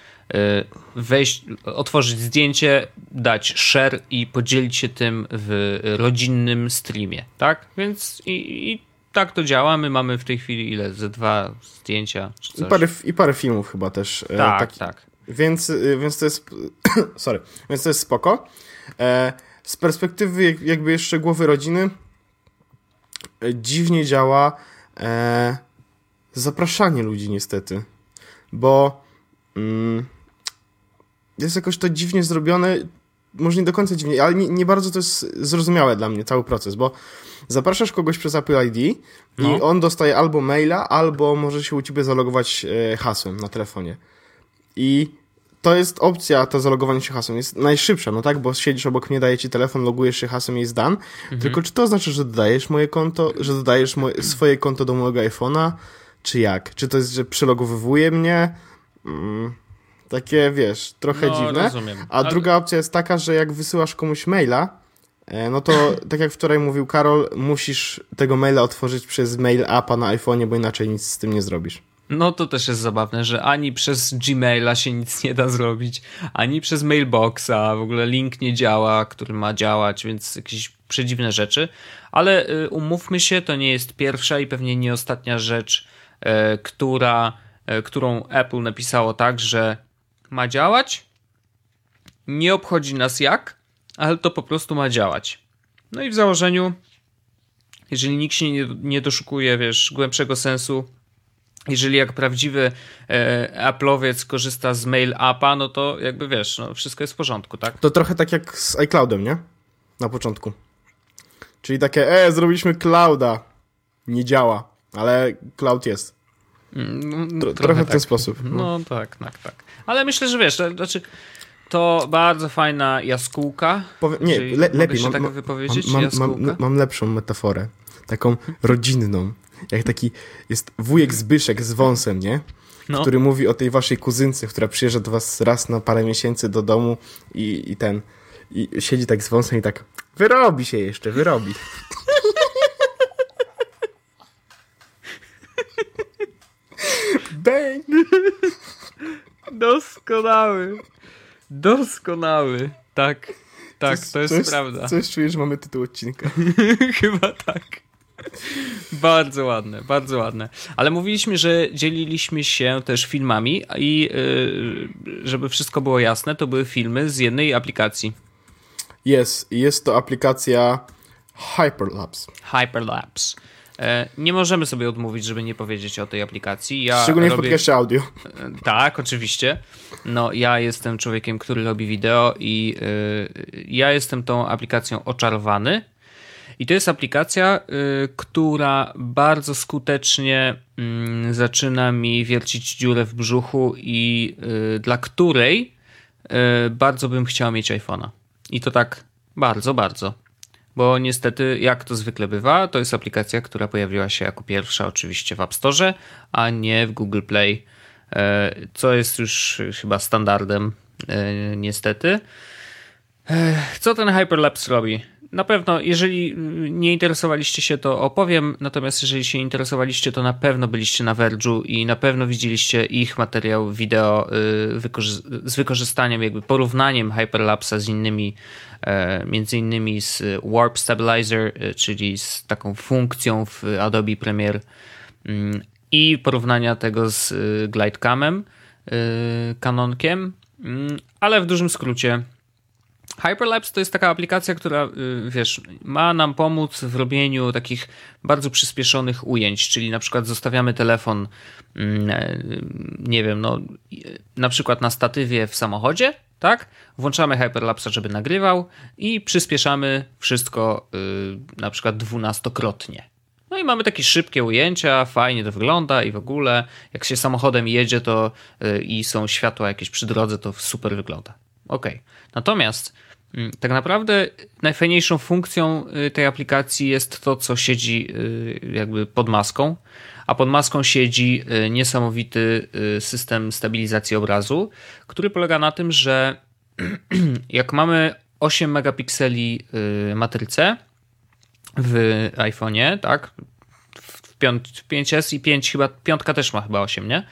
wejść, otworzyć zdjęcie, dać share i podzielić się tym w rodzinnym streamie, tak? Więc i, i tak to działa. My mamy w tej chwili ile? Ze dwa zdjęcia I parę, I parę filmów chyba też. Tak, tak. Więc, więc to jest <coughs> sorry, więc to jest spoko. z perspektywy jakby jeszcze głowy rodziny e, dziwnie działa e, zapraszanie ludzi niestety, bo mm, jest jakoś to dziwnie zrobione, może nie do końca dziwnie, ale nie, nie, bardzo to jest zrozumiałe dla mnie cały proces, bo zapraszasz kogoś przez Apple ID no. i on dostaje albo maila, albo może się u ciebie zalogować e, hasłem na telefonie. I to jest opcja, to zalogowanie się hasłem jest najszybsza, no tak, bo siedzisz obok mnie, daje ci telefon, logujesz się hasłem i jest dan. Mhm. Tylko czy to oznacza, że dodajesz moje konto, że dodajesz moje, swoje konto do mojego iPhone'a, czy jak? Czy to jest, że przylogowywuje mnie? Mm, takie, wiesz, trochę no, dziwne. Rozumiem. A Ale... druga opcja jest taka, że jak wysyłasz komuś maila, e, no to <laughs> tak jak wczoraj mówił Karol, musisz tego maila otworzyć przez mail appa na iPhone'ie, bo inaczej nic z tym nie zrobisz. No to też jest zabawne, że ani przez Gmaila się nic nie da zrobić, ani przez mailboxa, w ogóle link nie działa, który ma działać, więc jakieś przedziwne rzeczy. Ale y, umówmy się, to nie jest pierwsza i pewnie nie ostatnia rzecz, e, która, e, którą Apple napisało tak, że ma działać, nie obchodzi nas jak, ale to po prostu ma działać. No i w założeniu, jeżeli nikt się nie, nie doszukuje, wiesz, głębszego sensu, jeżeli jak prawdziwy e, Apple'owiec korzysta z Mail Appa, no to jakby wiesz, no wszystko jest w porządku, tak? To trochę tak jak z iCloudem, nie? Na początku. Czyli takie, e, zrobiliśmy clouda. Nie działa, ale cloud jest. Mm, no, Tro, trochę, trochę w ten tak. sposób. No. no tak, tak, tak. Ale myślę, że wiesz, to, znaczy to bardzo fajna jaskółka. Powie, nie, le, lepiej. Mam, tak wypowiedzieć? Mam, mam, mam, mam lepszą metaforę. Taką rodzinną jak taki jest wujek Zbyszek z wąsem, nie? No. Który mówi o tej waszej kuzynce, która przyjeżdża do was raz na parę miesięcy do domu i, i ten i siedzi tak z wąsem i tak wyrobi się jeszcze, wyrobi. <laughs> Bang! <laughs> Doskonały. Doskonały. Tak. Tak, to jest coś, prawda. Coś czujesz, że mamy tytuł odcinka. <laughs> Chyba tak. bardzo ładne, bardzo ładne. Ale mówiliśmy, że dzieliliśmy się też filmami i yy, żeby wszystko było jasne, to były filmy z jednej aplikacji. Jest, jest to aplikacja Hyperlapse. Hyperlapse. E, nie możemy sobie odmówić, żeby nie powiedzieć o tej aplikacji. Ja Szczególnie robię... w podcaście audio. E, tak, oczywiście. No, ja jestem człowiekiem, który robi wideo i yy, ja jestem tą aplikacją oczarowany i to jest aplikacja, która bardzo skutecznie y, zaczyna mi wiercić dziurę w brzuchu i dla której bardzo bym chciał mieć iPhone'a. I to tak bardzo, bardzo. Bo niestety, jak to zwykle bywa, to jest aplikacja, która pojawiła się jako pierwsza oczywiście w App Store, a nie w Google Play, y, co jest już chyba standardem y, niestety. Co ten Hyperlapse robi? Na pewno, jeżeli nie interesowaliście się, to opowiem. Natomiast jeżeli się interesowaliście, to na pewno byliście na Verge'u i na pewno widzieliście ich materiał wideo y, z wykorzystaniem, jakby porównaniem Hyperlapsa z innymi, e, między innymi z Warp Stabilizer, y, czyli z taką funkcją w Adobe Premiere mm, i porównania tego z y, Glidecamem, kanonkiem, mm, ale w dużym skrócie Hyperlapse to jest taka aplikacja, która, y, wiesz, ma nam pomóc w robieniu takich bardzo przyspieszonych ujęć, czyli na przykład zostawiamy telefon, mm, e, nie wiem, no, na przykład na statywie w samochodzie, tak? Włączamy Hyperlapse, żeby nagrywał i przyspieszamy wszystko y, na przykład dwunastokrotnie. No i mamy takie szybkie ujęcia, fajnie to wygląda i w ogóle jak się samochodem jedzie to y, i są światła jakieś przy drodze, to super wygląda. Ok. Natomiast tak naprawdę najfajniejszą funkcją y, tej aplikacji jest to, co siedzi y, jakby pod maską, a pod maską siedzi y, niesamowity system stabilizacji obrazu, który polega na tym, że <clears throat> jak mamy 8 megapikseli matrycę w iPhone'ie, tak? W 5S i 5 chyba, piątka też ma chyba 8, nie?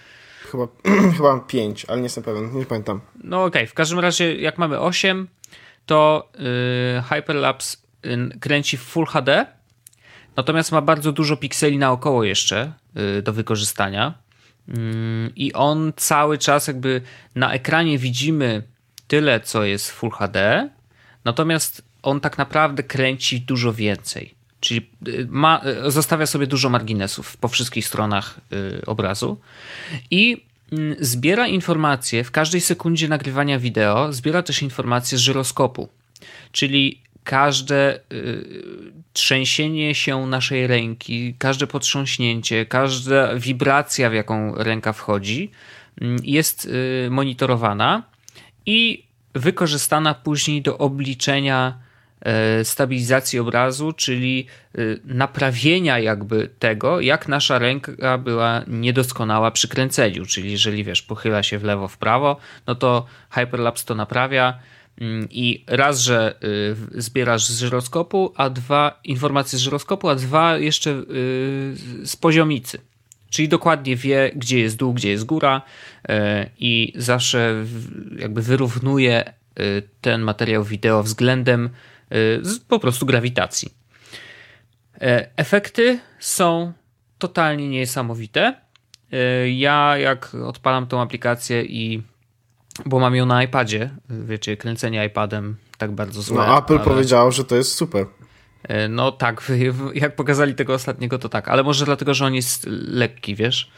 Chyba, <clears throat> chyba mam 5, ale nie jestem pewien, nie pamiętam. No okej, okay. w każdym razie jak mamy 8, to yy, Hyperlapse yy, kręci w Full HD, natomiast ma bardzo dużo pikseli naokoło jeszcze yy, do wykorzystania. Yy, I on cały czas jakby na ekranie widzimy tyle, co jest Full HD, natomiast on tak naprawdę kręci dużo więcej. Czyli y, ma, y, zostawia sobie dużo marginesów po wszystkich stronach y, obrazu i mm, zbiera informacje w każdej sekundzie nagrywania wideo, zbiera też informacje z żyroskopu. Czyli każde trzęsienie się naszej ręki, każde potrząśnięcie, każda wibracja, w jaką ręka wchodzi, mm, jest monitorowana i wykorzystana później do obliczenia stabilizacji obrazu, czyli e, naprawienia jakby tego, jak nasza ręka była niedoskonała przy kręceniu, czyli jeżeli wiesz, pochyla się w lewo, w prawo, no to Hyperlapse to naprawia mm, i raz, że e, zbierasz z żyroskopu, a dwa informacje z żyroskopu, a dwa jeszcze z poziomicy. Czyli dokładnie wie, gdzie jest dół, gdzie jest góra e, i zawsze jakby wyrównuje e, ten materiał wideo względem e, po prostu grawitacji. Efekty są totalnie niesamowite. Ja jak odpalam tą aplikację i bo mam ją na iPadzie, wiecie, kręcenie iPadem tak bardzo złe. No Apple ale... powiedział, że to jest super. E, no tak, <laughs> jak pokazali tego ostatniego, to tak, ale może dlatego, że on jest lekki, wiesz?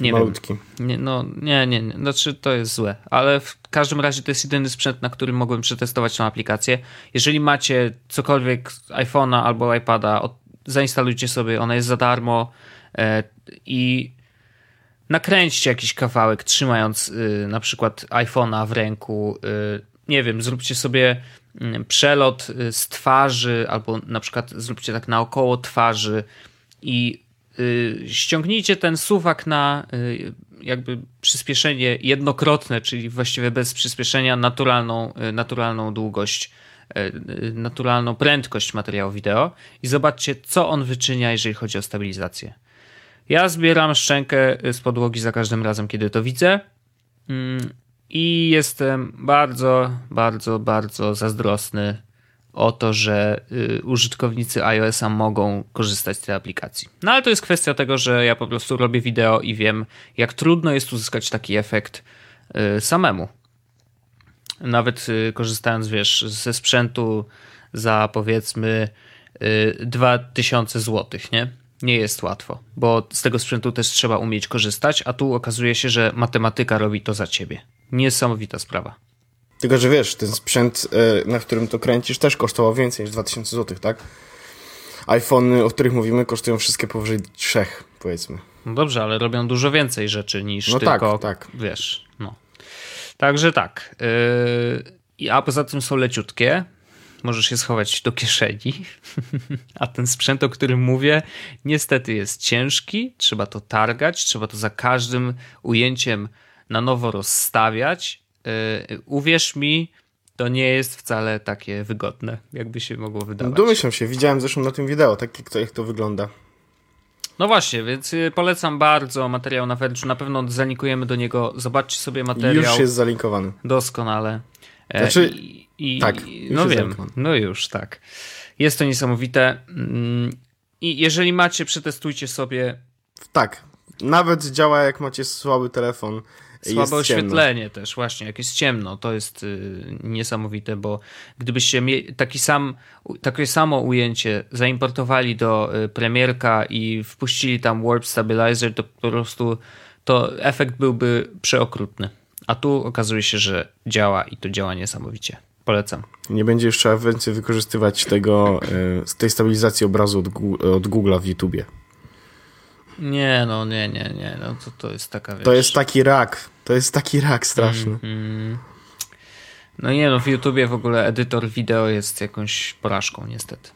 Nie Malutki. Wiem. Nie, no, nie, nie, nie, znaczy to jest złe, ale w każdym razie to jest jedyny sprzęt, na którym mogłem przetestować tą aplikację. Jeżeli macie cokolwiek iPhone'a albo iPada, zainstalujcie sobie, ona jest za darmo e, i nakręćcie jakiś kawałek, trzymając y, na przykład iPhone'a w ręku. Y, nie wiem, zróbcie sobie Mm, przelot y, z twarzy, albo na przykład zróbcie tak naokoło twarzy i ściągnijcie ten suwak na y, jakby przyspieszenie jednokrotne, czyli właściwie bez przyspieszenia naturalną, naturalną długość, naturalną prędkość materiału wideo i zobaczcie, co on wyczynia, jeżeli chodzi o stabilizację. Ja zbieram szczękę z podłogi za każdym razem, kiedy to widzę. Mm, i jestem bardzo, bardzo, bardzo zazdrosny o to, że y, użytkownicy iOS-a mogą korzystać z tej aplikacji. No ale to jest kwestia tego, że ja po prostu robię wideo i wiem, jak trudno jest uzyskać taki efekt y, samemu. Nawet y, korzystając, wiesz, ze sprzętu za powiedzmy 2000 zł, nie? Nie jest łatwo, bo z tego sprzętu też trzeba umieć korzystać, a tu okazuje się, że matematyka robi to za ciebie. Niesamowita sprawa. Tylko, że wiesz, ten sprzęt, e, na którym to kręcisz, też kosztował więcej niż 2000 zł, tak? iPhony, o których mówimy, kosztują wszystkie powyżej 3, powiedzmy. No dobrze, ale robią dużo więcej rzeczy niż no tak, tylko, tak, tak. wiesz, no. Także tak. Yy, a poza tym są leciutkie. Możesz je schować do kieszeni. <laughs> a ten sprzęt, o którym mówię, niestety jest ciężki. Trzeba to targać, trzeba to za każdym ujęciem na nowo rozstawiać. Yy, uwierz mi, to nie jest wcale takie wygodne, jakby się mogło wydawać. Domyślam się, widziałem zresztą na tym wideo, tak jak to, wygląda. No właśnie, więc y, polecam bardzo materiał na Verge'u. Na pewno zanikujemy do niego. Zobaczcie sobie materiał. Już jest zalinkowany. Doskonale. E, znaczy, I, i, tak. No wiem, no już, tak. Jest to niesamowite. Mm, I jeżeli macie, przetestujcie sobie. Tak. Nawet działa jak macie słaby telefon. Słabe oświetlenie też, właśnie, jak jest ciemno, to jest y, niesamowite, bo gdybyście taki sam, takie samo ujęcie zaimportowali do y, premierka i wpuścili tam Warp Stabilizer, to po prostu to efekt byłby przeokrutny. A tu okazuje się, że działa i to działa niesamowicie. Polecam. Nie będzie już trzeba więcej wykorzystywać tego, y, tej stabilizacji obrazu od, od Google'a w YouTubie. Nie, no nie, nie, nie. No to, to jest taka wiesz... To jest taki rak. To jest taki rak straszny. Mm, No nie no, w YouTubie w ogóle edytor wideo jest jakąś porażką niestety.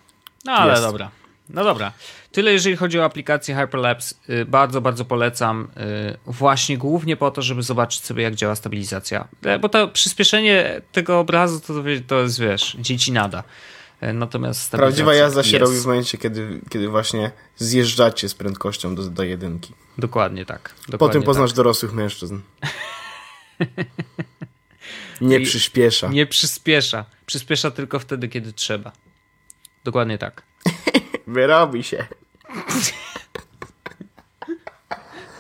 No ale jest. dobra. No dobra. Tyle jeżeli chodzi o aplikację Hyperlapse. Y, bardzo, bardzo polecam. Y, właśnie głównie po to, żeby zobaczyć sobie jak działa stabilizacja. E, bo to przyspieszenie tego obrazu to, to jest, wiesz, dzieci nada. E, natomiast Prawdziwa jazda się jest. robi w momencie, kiedy, kiedy właśnie zjeżdżacie z prędkością do, do jedynki. Dokładnie tak. Dokładnie po tym poznasz tak. dorosłych mężczyzn. <laughs> nie przyspiesza. Nie przyspiesza. Przyspiesza tylko wtedy, kiedy trzeba. Dokładnie tak. <laughs> Wyrobi się. <laughs>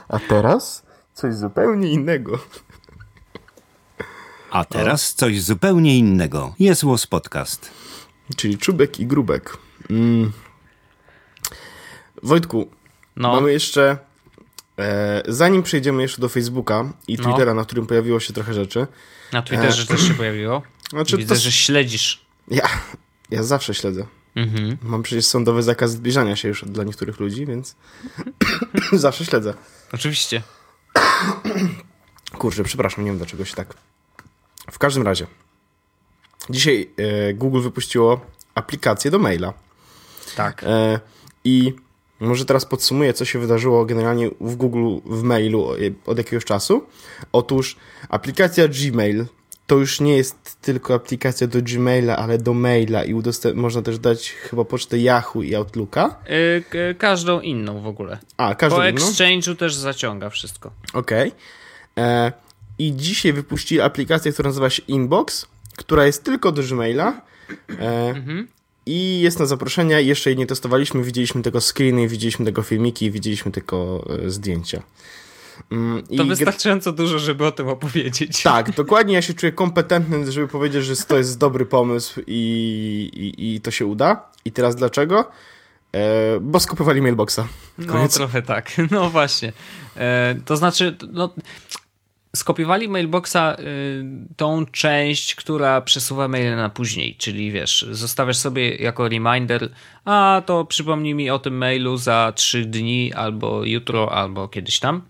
A teraz coś zupełnie innego. A teraz coś zupełnie innego. Jest Podcast. Czyli czubek i grubek. Mm. Wojtku, no. mamy jeszcze, e, zanim przejdziemy jeszcze do Facebooka i no. Twittera, no. na którym pojawiło się trochę rzeczy. Na Twitterze e, też się pojawiło. <clears throat> Znaczy, Widzę, to... że śledzisz. Ja, ja zawsze śledzę. Mhm. Mam przecież sądowy zakaz zbliżania się już dla niektórych ludzi, więc <clears throat> zawsze śledzę. Oczywiście. <clears throat> Kurczę, przepraszam, nie wiem dlaczego się tak. W każdym razie. Dzisiaj e, Google wypuściło aplikację do maila. Tak. E, I może teraz podsumuję, co się wydarzyło generalnie w Google w mailu od jakiegoś czasu. Otóż aplikacja Gmail to już nie jest tylko aplikacja do Gmaila, ale do maila i można też dać chyba pocztę Yahoo i Outlooka. Yy, każdą inną w ogóle. A, każdą po inną? Po Exchange'u też zaciąga wszystko. Okej. Okay. E, I dzisiaj wypuścili aplikację, która nazywa się Inbox, która jest tylko do Gmaila. E, mhm. I jest na zaproszenia. Jeszcze jej nie testowaliśmy. Widzieliśmy tego screeny, widzieliśmy tego filmiki, widzieliśmy tylko e, zdjęcia. Mm, to wystarczająco dużo, żeby o tym opowiedzieć. Tak, <laughs> dokładnie. Ja się czuję kompetentny, żeby powiedzieć, że to jest dobry pomysł i, i, i to się uda. I teraz dlaczego? E, bo skopiowali mailboxa. Koniec. No trochę tak. <laughs> No właśnie. E, to znaczy, no, skopiowali mailboxa y, tą część, która przesuwa maile na później, czyli wiesz, zostawiasz sobie jako reminder, a to przypomnij mi o tym mailu za trzy dni, albo jutro, albo kiedyś tam.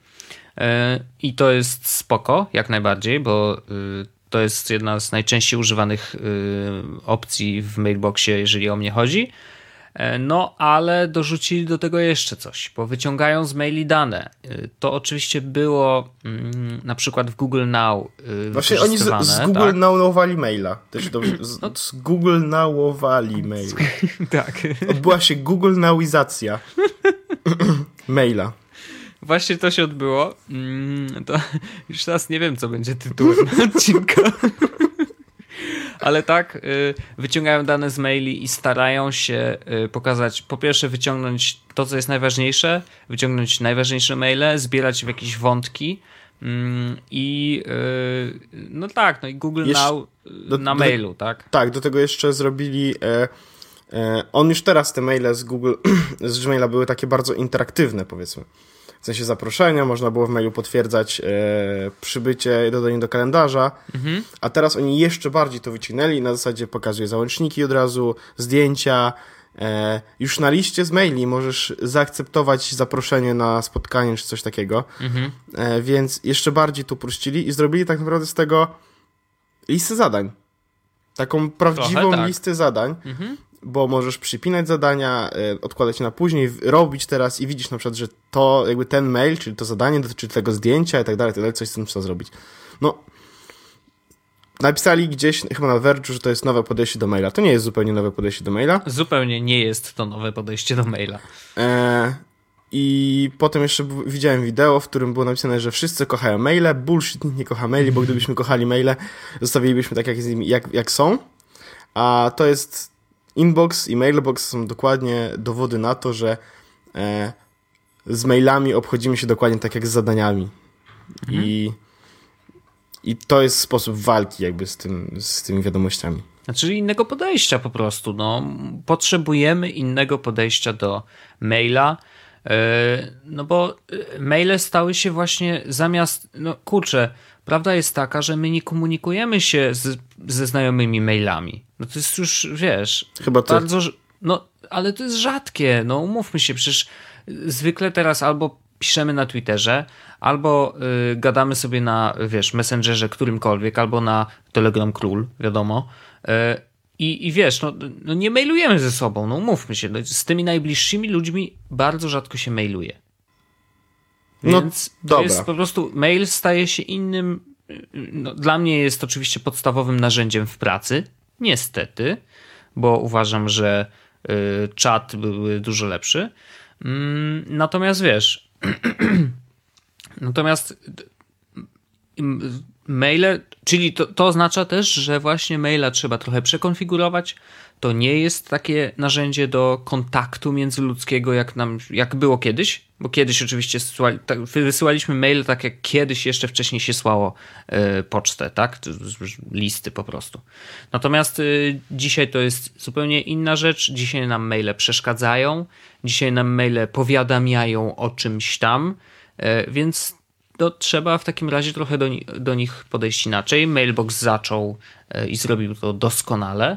E, I to jest spoko, jak najbardziej, bo y, to jest jedna z najczęściej używanych y, opcji w mailboxie, jeżeli o mnie chodzi. E, no, ale dorzucili do tego jeszcze coś, bo wyciągają z maili dane. E, to oczywiście było mm, na przykład w Google Now. Właśnie oni z, z Google tak? Nowowali maila. Też dobrze, z, no. z Google Nowowali maila. <laughs> tak. Odbyła się Google Nowizacja <laughs> maila. Właśnie to się odbyło. Mm, to <laughs> już teraz nie wiem, co będzie tytułem odcinka. Ale tak, y, wyciągają dane z maili i starają się y, pokazać, po pierwsze wyciągnąć to, co jest najważniejsze, wyciągnąć najważniejsze maile, zbierać w jakieś wątki mm, i y, no tak, no i Google Jesz Now do, na mailu, tak? Tak, do tego jeszcze zrobili... E, e, on już teraz te maile z Google, <clears throat> z Gmaila były takie bardzo interaktywne, powiedzmy w sensie zaproszenia, można było w mailu potwierdzać e, przybycie, dodanie do kalendarza, mhm. a teraz oni jeszcze bardziej to wyciągnęli, na zasadzie pokazuje załączniki od razu, zdjęcia, e, już na liście z maili możesz zaakceptować zaproszenie na spotkanie czy coś takiego, mhm. e, więc jeszcze bardziej to uprościli i zrobili tak naprawdę z tego listę zadań. Taką prawdziwą tak. listę zadań. Mhm bo możesz przypinać zadania, e, odkładać na później, robić teraz i widzisz na przykład, że to jakby ten mail, czyli to zadanie dotyczy tego zdjęcia i tak dalej, tak dalej, coś z tym trzeba zrobić. No, napisali gdzieś, chyba na Verge, że to jest nowe podejście do maila. To nie jest zupełnie nowe podejście do maila. Zupełnie nie jest to nowe podejście do maila. E, I potem jeszcze widziałem wideo, w którym było napisane, że wszyscy kochają maile. Bullshit, nikt nie kocha maili, bo gdybyśmy kochali maile, zostawilibyśmy tak, jak, jak, jak są. A to jest Inbox i Mailbox są dokładnie dowody na to, że e, z mailami obchodzimy się dokładnie tak jak z zadaniami. Mhm. I, I to jest sposób walki jakby z, tym, z tymi wiadomościami. Znaczy innego podejścia po prostu. No. Potrzebujemy innego podejścia do maila. E, no bo e, maile stały się właśnie zamiast, no kurczę, prawda jest taka, że my nie komunikujemy się z, ze znajomymi mailami. No to jest już, wiesz, Chyba ty. bardzo. No, ale to jest rzadkie. No, umówmy się, przecież zwykle teraz albo piszemy na Twitterze, albo y, gadamy sobie na, wiesz, Messengerze którymkolwiek, albo na Telegram Król, wiadomo. Y, i, I wiesz, no, no, nie mailujemy ze sobą, no umówmy się. No, z tymi najbliższymi ludźmi bardzo rzadko się mailuje. No, Więc to dobra. jest po prostu, mail staje się innym, no, dla mnie jest oczywiście podstawowym narzędziem w pracy, niestety, bo uważam, że y, czat byłby dużo lepszy. Mm, natomiast wiesz, <clears throat> natomiast maile, czyli to, to oznacza też, że właśnie maila trzeba trochę przekonfigurować. To nie jest takie narzędzie do kontaktu międzyludzkiego, jak, nam, jak było kiedyś, bo kiedyś oczywiście syłali, wysyłaliśmy maile tak, jak kiedyś jeszcze wcześniej się słało y, pocztę, tak? Listy po prostu. Natomiast y, dzisiaj to jest zupełnie inna rzecz. Dzisiaj nam maile przeszkadzają, dzisiaj nam maile powiadamiają o czymś tam, y, więc to trzeba w takim razie trochę do, do nich podejść inaczej. Mailbox zaczął e, i zrobił to doskonale.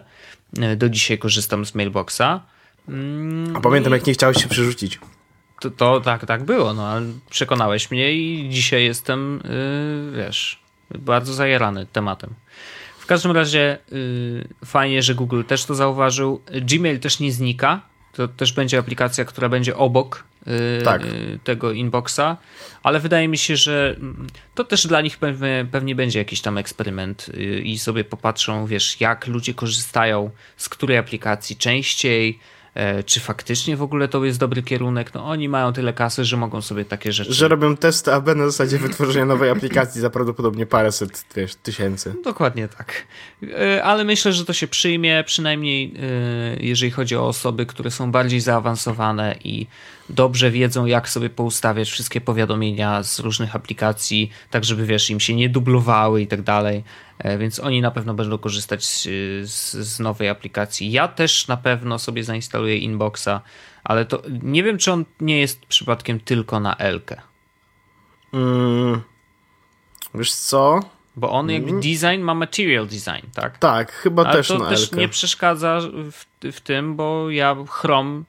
E, do dzisiaj korzystam z Mailboxa. Mm, A pamiętam, jak nie chciałeś się przerzucić. To, to tak, tak było, no ale przekonałeś mnie i dzisiaj jestem, yy, wiesz, bardzo zajarany tematem. W każdym razie yy, fajnie, że Google też to zauważył. Gmail też nie znika. To też będzie aplikacja, która będzie obok Y, tak. tego inboxa, ale wydaje mi się, że to też dla nich pewnie, pewnie będzie jakiś tam eksperyment y, i sobie popatrzą, wiesz, jak ludzie korzystają z której aplikacji częściej, czy faktycznie w ogóle to jest dobry kierunek. No oni mają tyle kasy, że mogą sobie takie rzeczy... Że robią testy AB na zasadzie wytworzenia nowej aplikacji za prawdopodobnie paręset wiesz, tysięcy. Dokładnie tak. E, ale myślę, że to się przyjmie, przynajmniej e, jeżeli chodzi o osoby, które są bardziej zaawansowane i dobrze wiedzą, jak sobie poustawiać wszystkie powiadomienia z różnych aplikacji, tak żeby wiesz, im się nie dublowały i tak dalej. E, więc oni na pewno będą korzystać z, z, z, nowej aplikacji. Ja też na pewno sobie zainstaluję Inboxa, ale to nie wiem, czy on nie jest przypadkiem tylko na Elkę. Mm, wiesz co? Bo on jakby mm. design ma material design, tak? Tak, chyba ale też to na też Elkę. nie przeszkadza w, w tym, bo ja Chrome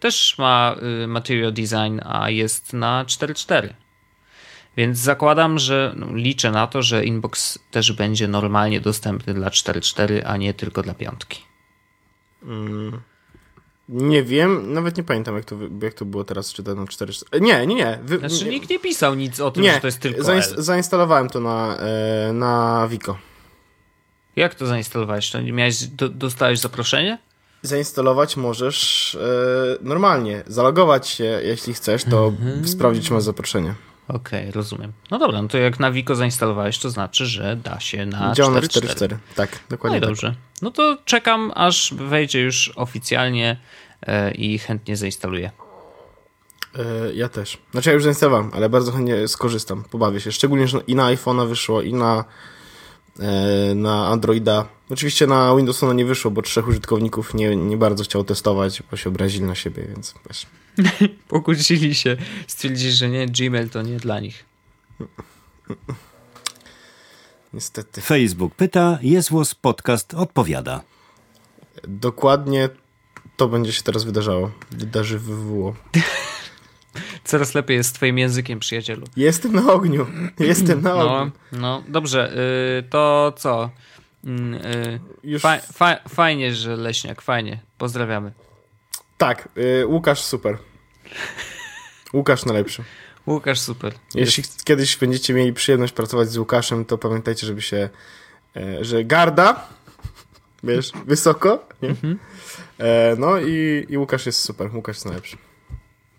też ma y, material design, a jest na 4.4. Więc zakładam, że no, liczę na to, że Inbox też będzie normalnie dostępny dla 4.4, a nie tylko dla piątki. Mm. Nie wiem, nawet nie pamiętam, jak to, jak to było teraz czytane 4.4. Nie, nie, nie. Wy, znaczy nie. nikt nie pisał nic o tym, nie, że to jest tylko zainst L. zainstalowałem to na, e, na Wiko. Jak to zainstalowałeś? To miałeś, do, dostałeś zaproszenie? Zainstalować możesz e, normalnie. Zalogować się, jeśli chcesz, to mhm. sprawdzić, czy masz zaproszenie. Okej, okay, rozumiem. No dobra, no to jak na Wiko zainstalowałeś, to znaczy, że da się na 4.4. Tak, dokładnie. No i dobrze. No to czekam, aż wejdzie już oficjalnie e, i chętnie zainstaluję. E, ja też. Znaczy ja już zainstalowałem, ale bardzo chętnie skorzystam, pobawię się. Szczególnie, że i na iPhone'a wyszło, i na, e, na Androida. Oczywiście na Windowsa nie wyszło, bo trzech użytkowników nie, nie bardzo chciał testować, bo się obrazili na siebie, więc wiesz. <laughs> Pokłócili się, stwierdzili, że nie, Gmail to nie dla nich. Niestety. Facebook pyta, Jezłos Podcast odpowiada. Dokładnie to będzie się teraz wydarzało. Wydarzy wywoło. <laughs> Coraz lepiej jest z twoim językiem, przyjacielu. Jestem na ogniu. Jestem na no, ogniu. No, no dobrze. Yy, to co? Yy, Już... Fa fa fajnie, że Leśniak, fajnie. Pozdrawiamy. Tak, yy, Łukasz super. Łukasz najlepszy. Łukasz super. Jeśli Jest. kiedyś będziecie mieli przyjemność pracować z Łukaszem, to pamiętajcie, żeby się, e, że garda, wiesz, wysoko, nie? Mhm. E, no i, i Łukasz jest super, Łukasz jest najlepszy.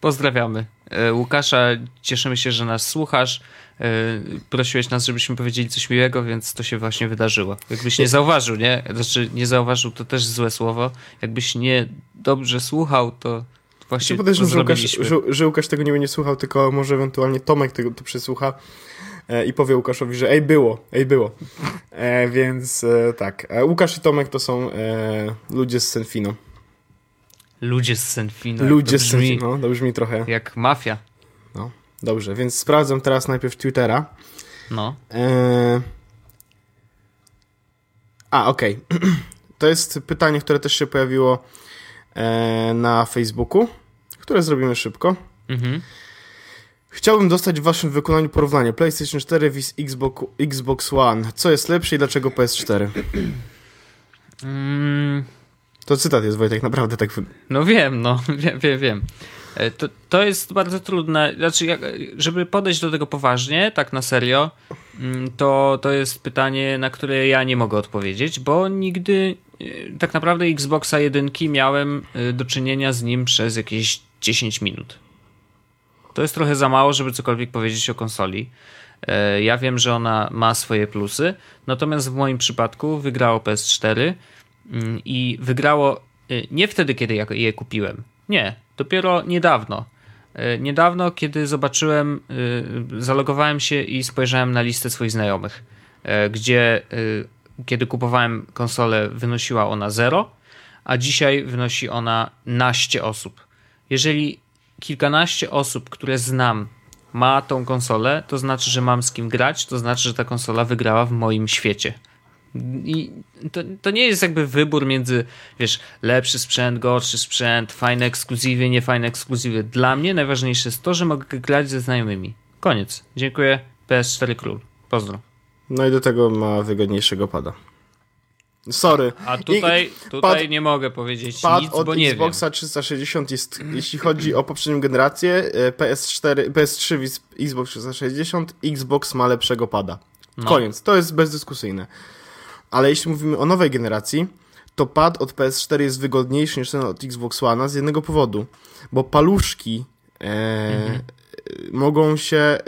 Pozdrawiamy. E, Łukasza, cieszymy się, że nas słuchasz. E, prosiłeś nas, żebyśmy powiedzieli coś miłego, więc to się właśnie wydarzyło. Jakbyś nie zauważył, nie? Znaczy, nie zauważył to też złe słowo. Jakbyś nie dobrze słuchał, to właśnie podejrzewam, że Łukasz, że, że Łukasz tego nie będzie słuchał, tylko może ewentualnie Tomek tego to przesłucha e, i powie Łukaszowi, że ej było, ej było. E, więc e, tak, e, Łukasz i Tomek to są e, ludzie z Senfino. Ludzie z Senfino. Ludzie z Senfino, to brzmi trochę. Jak mafia. Dobrze, więc sprawdzam teraz najpierw Twittera. No. E... A, okej. Okay. <clears throat> To jest pytanie, które też się pojawiło e, na Facebooku, które zrobimy szybko. Mhm. Chciałbym dostać w waszym wykonaniu porównanie PlayStation 4 vs Xbox, Xbox One. Co jest lepsze i dlaczego PS4? Mm. To cytat jest, Wojtek, naprawdę tak... No wiem, no, <laughs> wiem, wiem, wiem. E, to, to jest bardzo trudne. Znaczy, jak, żeby podejść do tego poważnie, tak na serio, mm, to, to jest pytanie, na które ja nie mogę odpowiedzieć, bo nigdy e, tak naprawdę Xboxa 1 miałem e, do czynienia z nim przez jakieś 10 minut. To jest trochę za mało, żeby cokolwiek powiedzieć o konsoli. Ja wiem, że ona ma swoje plusy, natomiast w moim przypadku wygrało PS4 mm, i wygrało nie wtedy, kiedy je kupiłem. Nie, dopiero niedawno. E, niedawno, kiedy zobaczyłem, zalogowałem się i spojrzałem na listę swoich znajomych, gdzie kiedy kupowałem konsolę, wynosiła ona 0, a dzisiaj wynosi ona naście osób. Jeżeli kilkanaście osób, które znam, ma tą konsolę, to znaczy, że mam z kim grać, to znaczy, że ta konsola wygrała w moim świecie. I to, to nie jest jakby wybór między, wiesz, lepszy sprzęt, gorszy sprzęt, fajne ekskluzywy, nie fajne ekskluzywy. Dla mnie najważniejsze jest to, że mogę grać ze znajomymi. Koniec. Dziękuję. PS4 Król. Pozdro. No i do tego ma wygodniejszego pada. Sorry. A tutaj, tutaj pad, nie mogę powiedzieć pad nic, od bo nie Xboxa wiem. 360 jest, jeśli chodzi o poprzednią generację, PS4, PS3 Xbox 360, Xbox ma lepszego pada. No. Koniec. To jest bezdyskusyjne. Ale jeśli mówimy o nowej generacji, to pad od PS4 jest wygodniejszy niż ten od Xbox One z jednego powodu. Bo paluszki e, mhm. mogą się... E,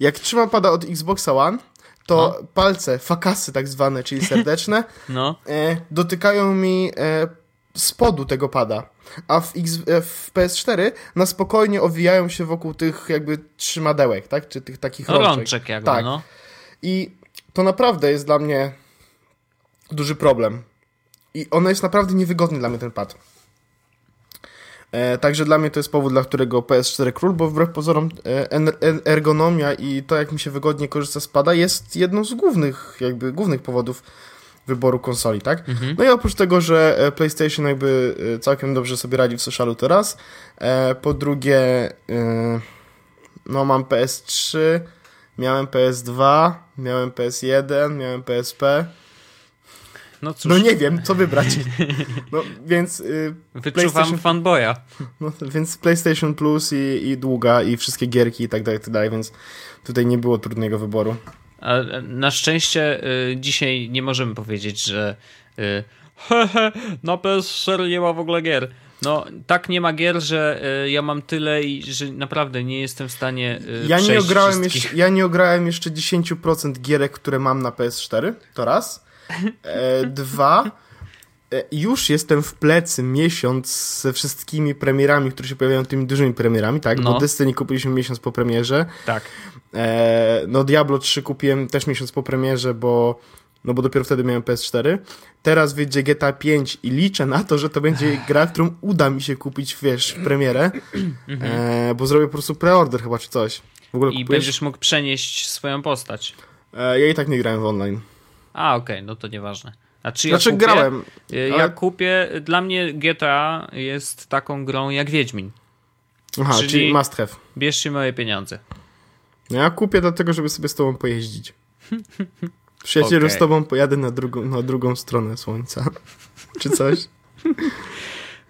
jak trzyma pada od Xboxa One, to no. palce, fakasy tak zwane, czyli <laughs> serdeczne, no. e, dotykają mi e, spodu tego pada. A w, X, e, w PS4 na spokojnie owijają się wokół tych jakby trzymadełek, tak? Czy tych takich no, rączek. rączek jakby, tak. no. I to naprawdę jest dla mnie duży problem. I ono jest naprawdę niewygodny dla mnie ten pad. E, także dla mnie to jest powód, dla którego PS4 król, bo wbrew pozorom e, ergonomia i to, jak mi się wygodnie korzysta z pada, jest jedną z głównych, jakby głównych powodów wyboru konsoli, tak? Mhm. No i oprócz tego, że e, PlayStation jakby e, całkiem dobrze sobie radzi w socialu teraz, e, po drugie, e, no mam PS3, miałem PS2, miałem PS1, miałem PSP, no cóż. No nie wiem, co wybrać. No więc... Y, Wyczuwam fanboya. No, więc PlayStation Plus i, i długa i wszystkie gierki i tak dalej, tak dalej, więc tutaj nie było trudnego wyboru. A na szczęście y, dzisiaj nie możemy powiedzieć, że y, hehe, <laughs> na PS4 nie ma w ogóle gier. No, tak nie ma gier, że y, ja mam tyle i że naprawdę nie jestem w stanie y, ja nie ograłem jeszcze, Ja nie ograłem jeszcze 10% gierek, które mam na PS4, to raz. E, <laughs> dwa, e, już jestem w plecy miesiąc ze wszystkimi premierami, które się pojawiają tymi dużymi premierami, tak? No. Bo Destiny kupiliśmy miesiąc po premierze. Tak. E, no Diablo 3 kupiłem też miesiąc po premierze, bo no bo dopiero wtedy miałem PS4. Teraz wyjdzie GTA 5 i liczę na to, że to będzie <laughs> gra, którą uda mi się kupić, wiesz, w premierę, mhm. e, bo zrobię po prostu preorder chyba czy coś. W ogóle I kupujesz? będziesz mógł przenieść swoją postać. E, ja i tak nie grałem w online. A, okej, okay, no to nieważne. A czy ja znaczy kupię, grałem. Ja ale... kupię, dla mnie GTA jest taką grą jak Wiedźmin. Aha, czyli, czyli must have. Bierzcie moje pieniądze. No ja kupię dlatego, żeby sobie z tobą pojeździć. <laughs> Przyjacielu, okay. z tobą pojadę na drugą, na drugą stronę słońca. Czy coś? <laughs>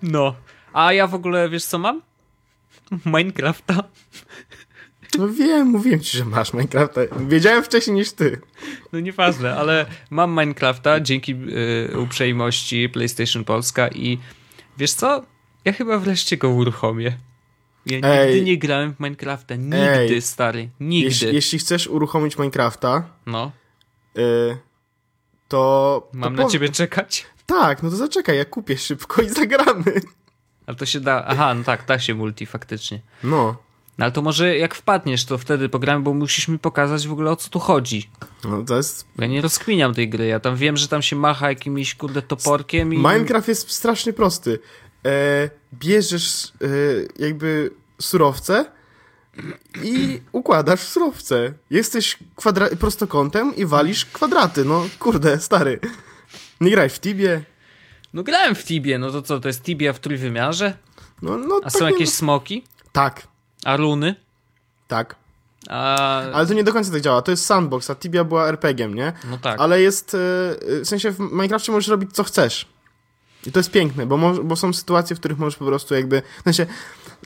No. A ja w ogóle, wiesz co mam? Minecrafta. No wiem, mówiłem ci, że masz Minecrafta. Wiedziałem wcześniej niż ty. No nieważne, ale mam Minecrafta dzięki y, uprzejmości PlayStation Polska i wiesz co? Ja chyba wreszcie go uruchomię. Ja Ej. nigdy nie grałem w Minecrafta. Nigdy, Ej. stary. Nigdy. Jeśli, jeśli, chcesz uruchomić Minecrafta, no. Y, to... Mam to na ciebie czekać? Tak, no to zaczekaj, ja kupię szybko i zagramy. Ale to się da... Aha, no tak, da się multi faktycznie. No. No ale to może jak wpadniesz, to wtedy pogramy, bo musisz mi pokazać w ogóle o co tu chodzi. No to jest... Ja nie rozkminiam tej gry, ja tam wiem, że tam się macha jakimś kurde toporkiem i... Minecraft jest strasznie prosty. E, bierzesz e, jakby surowce i układasz surowce. Jesteś kwadra- prostokątem i walisz kwadraty. No kurde, stary. Nie graj w Tibie. No grałem w Tibie, no to co, to jest Tibia w trójwymiarze? No, no, A tak są jakieś smoki? Tak. A runy? Tak. A... Ale to nie do końca tak działa. To jest sandbox, a Tibia była RPG-iem, nie? No tak. Ale jest. E, w sensie w Minecrafcie możesz robić co chcesz. I to jest piękne, bo, bo są sytuacje, w których możesz po prostu jakby. W sensie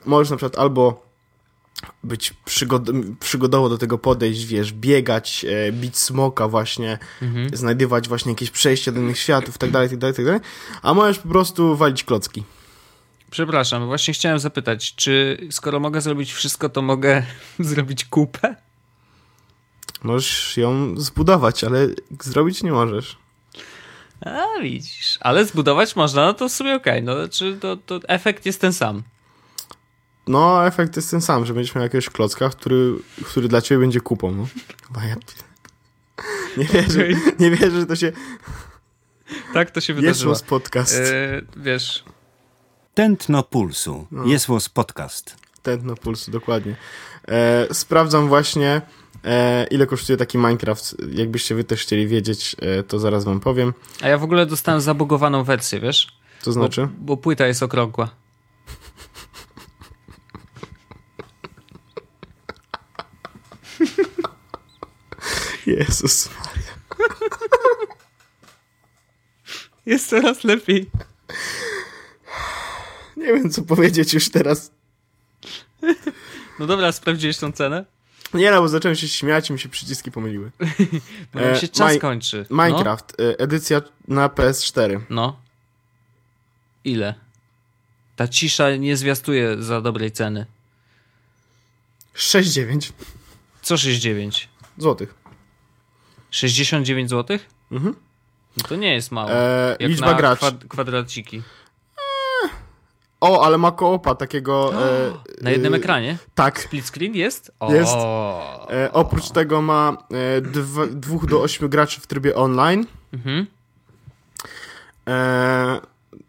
możesz na przykład albo być przygod przygodowo do tego podejść, wiesz, biegać, e, bić smoka właśnie, mhm. znajdywać właśnie jakieś przejścia do innych światów, tak dalej, tak dalej, tak dalej, a możesz po prostu walić klocki. Przepraszam, właśnie chciałem zapytać, czy skoro mogę zrobić wszystko, to mogę <laughs> zrobić kupę? Możesz ją zbudować, ale zrobić nie możesz. A widzisz, ale zbudować można, no to w sumie okej, okay. no znaczy to, to efekt jest ten sam. No, efekt jest ten sam, że będziesz miał jakiegoś klocka, który, który dla ciebie będzie kupą. No. <laughs> Nie wierzę, nie wierzę, że to się... Tak to się wydarzyło. Jest podcast. Yy, wiesz... Tętno Pulsu. No. Jest podcast. Tętno Pulsu, dokładnie. E, sprawdzam właśnie, e, ile kosztuje taki Minecraft. Jakbyście wy też chcieli wiedzieć, e, to zaraz wam powiem. A ja w ogóle dostałem zabugowaną wersję, wiesz? To znaczy? Bo, bo płyta jest okrągła. <laughs> Jezus Maria. <laughs> Jest coraz lepiej. Nie wiem, co powiedzieć już teraz. No dobra, sprawdziłeś tą cenę? Nie no, bo zacząłem się śmiać i mi się przyciski pomyliły. <laughs> Bo nam się czas kończy. No. Minecraft, no? edycja na PS4. No. Ile? Ta cisza nie zwiastuje za dobrej ceny. 6,9. Co 6,9? Złotych. 69 zł? Mhm. No to nie jest mało. Eee, jak liczba graczy. Kwad kwadraciki. Eee. O, ale ma koopa takiego. E, <gasps> na jednym e, ekranie? Tak. Split screen jest? O. Jest. E, oprócz tego ma e, dwóch do ośmiu graczy w trybie online. Mhm. E,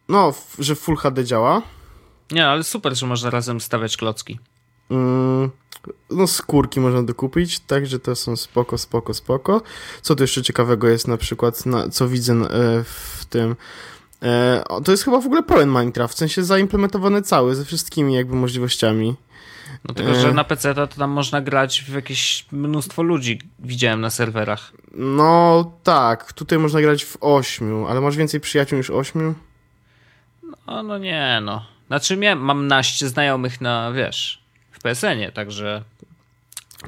no, że Full HD działa. Nie, ale super, że można razem stawiać klocki. Mm, no skórki można dokupić, także to są spoko, spoko, spoko. Co tu jeszcze ciekawego jest na przykład, na, co widzę e, w tym... E, to jest chyba w ogóle pełen Minecraft, w sensie zaimplementowany cały, ze wszystkimi jakby możliwościami. No tylko, że e. na PC to tam można grać w jakieś mnóstwo ludzi, widziałem na serwerach. No tak, tutaj można grać w ośmiu, ale masz więcej przyjaciół niż ośmiu? No, no nie no. Znaczy miałem, mam naście znajomych na, wiesz, PSN-ie, także...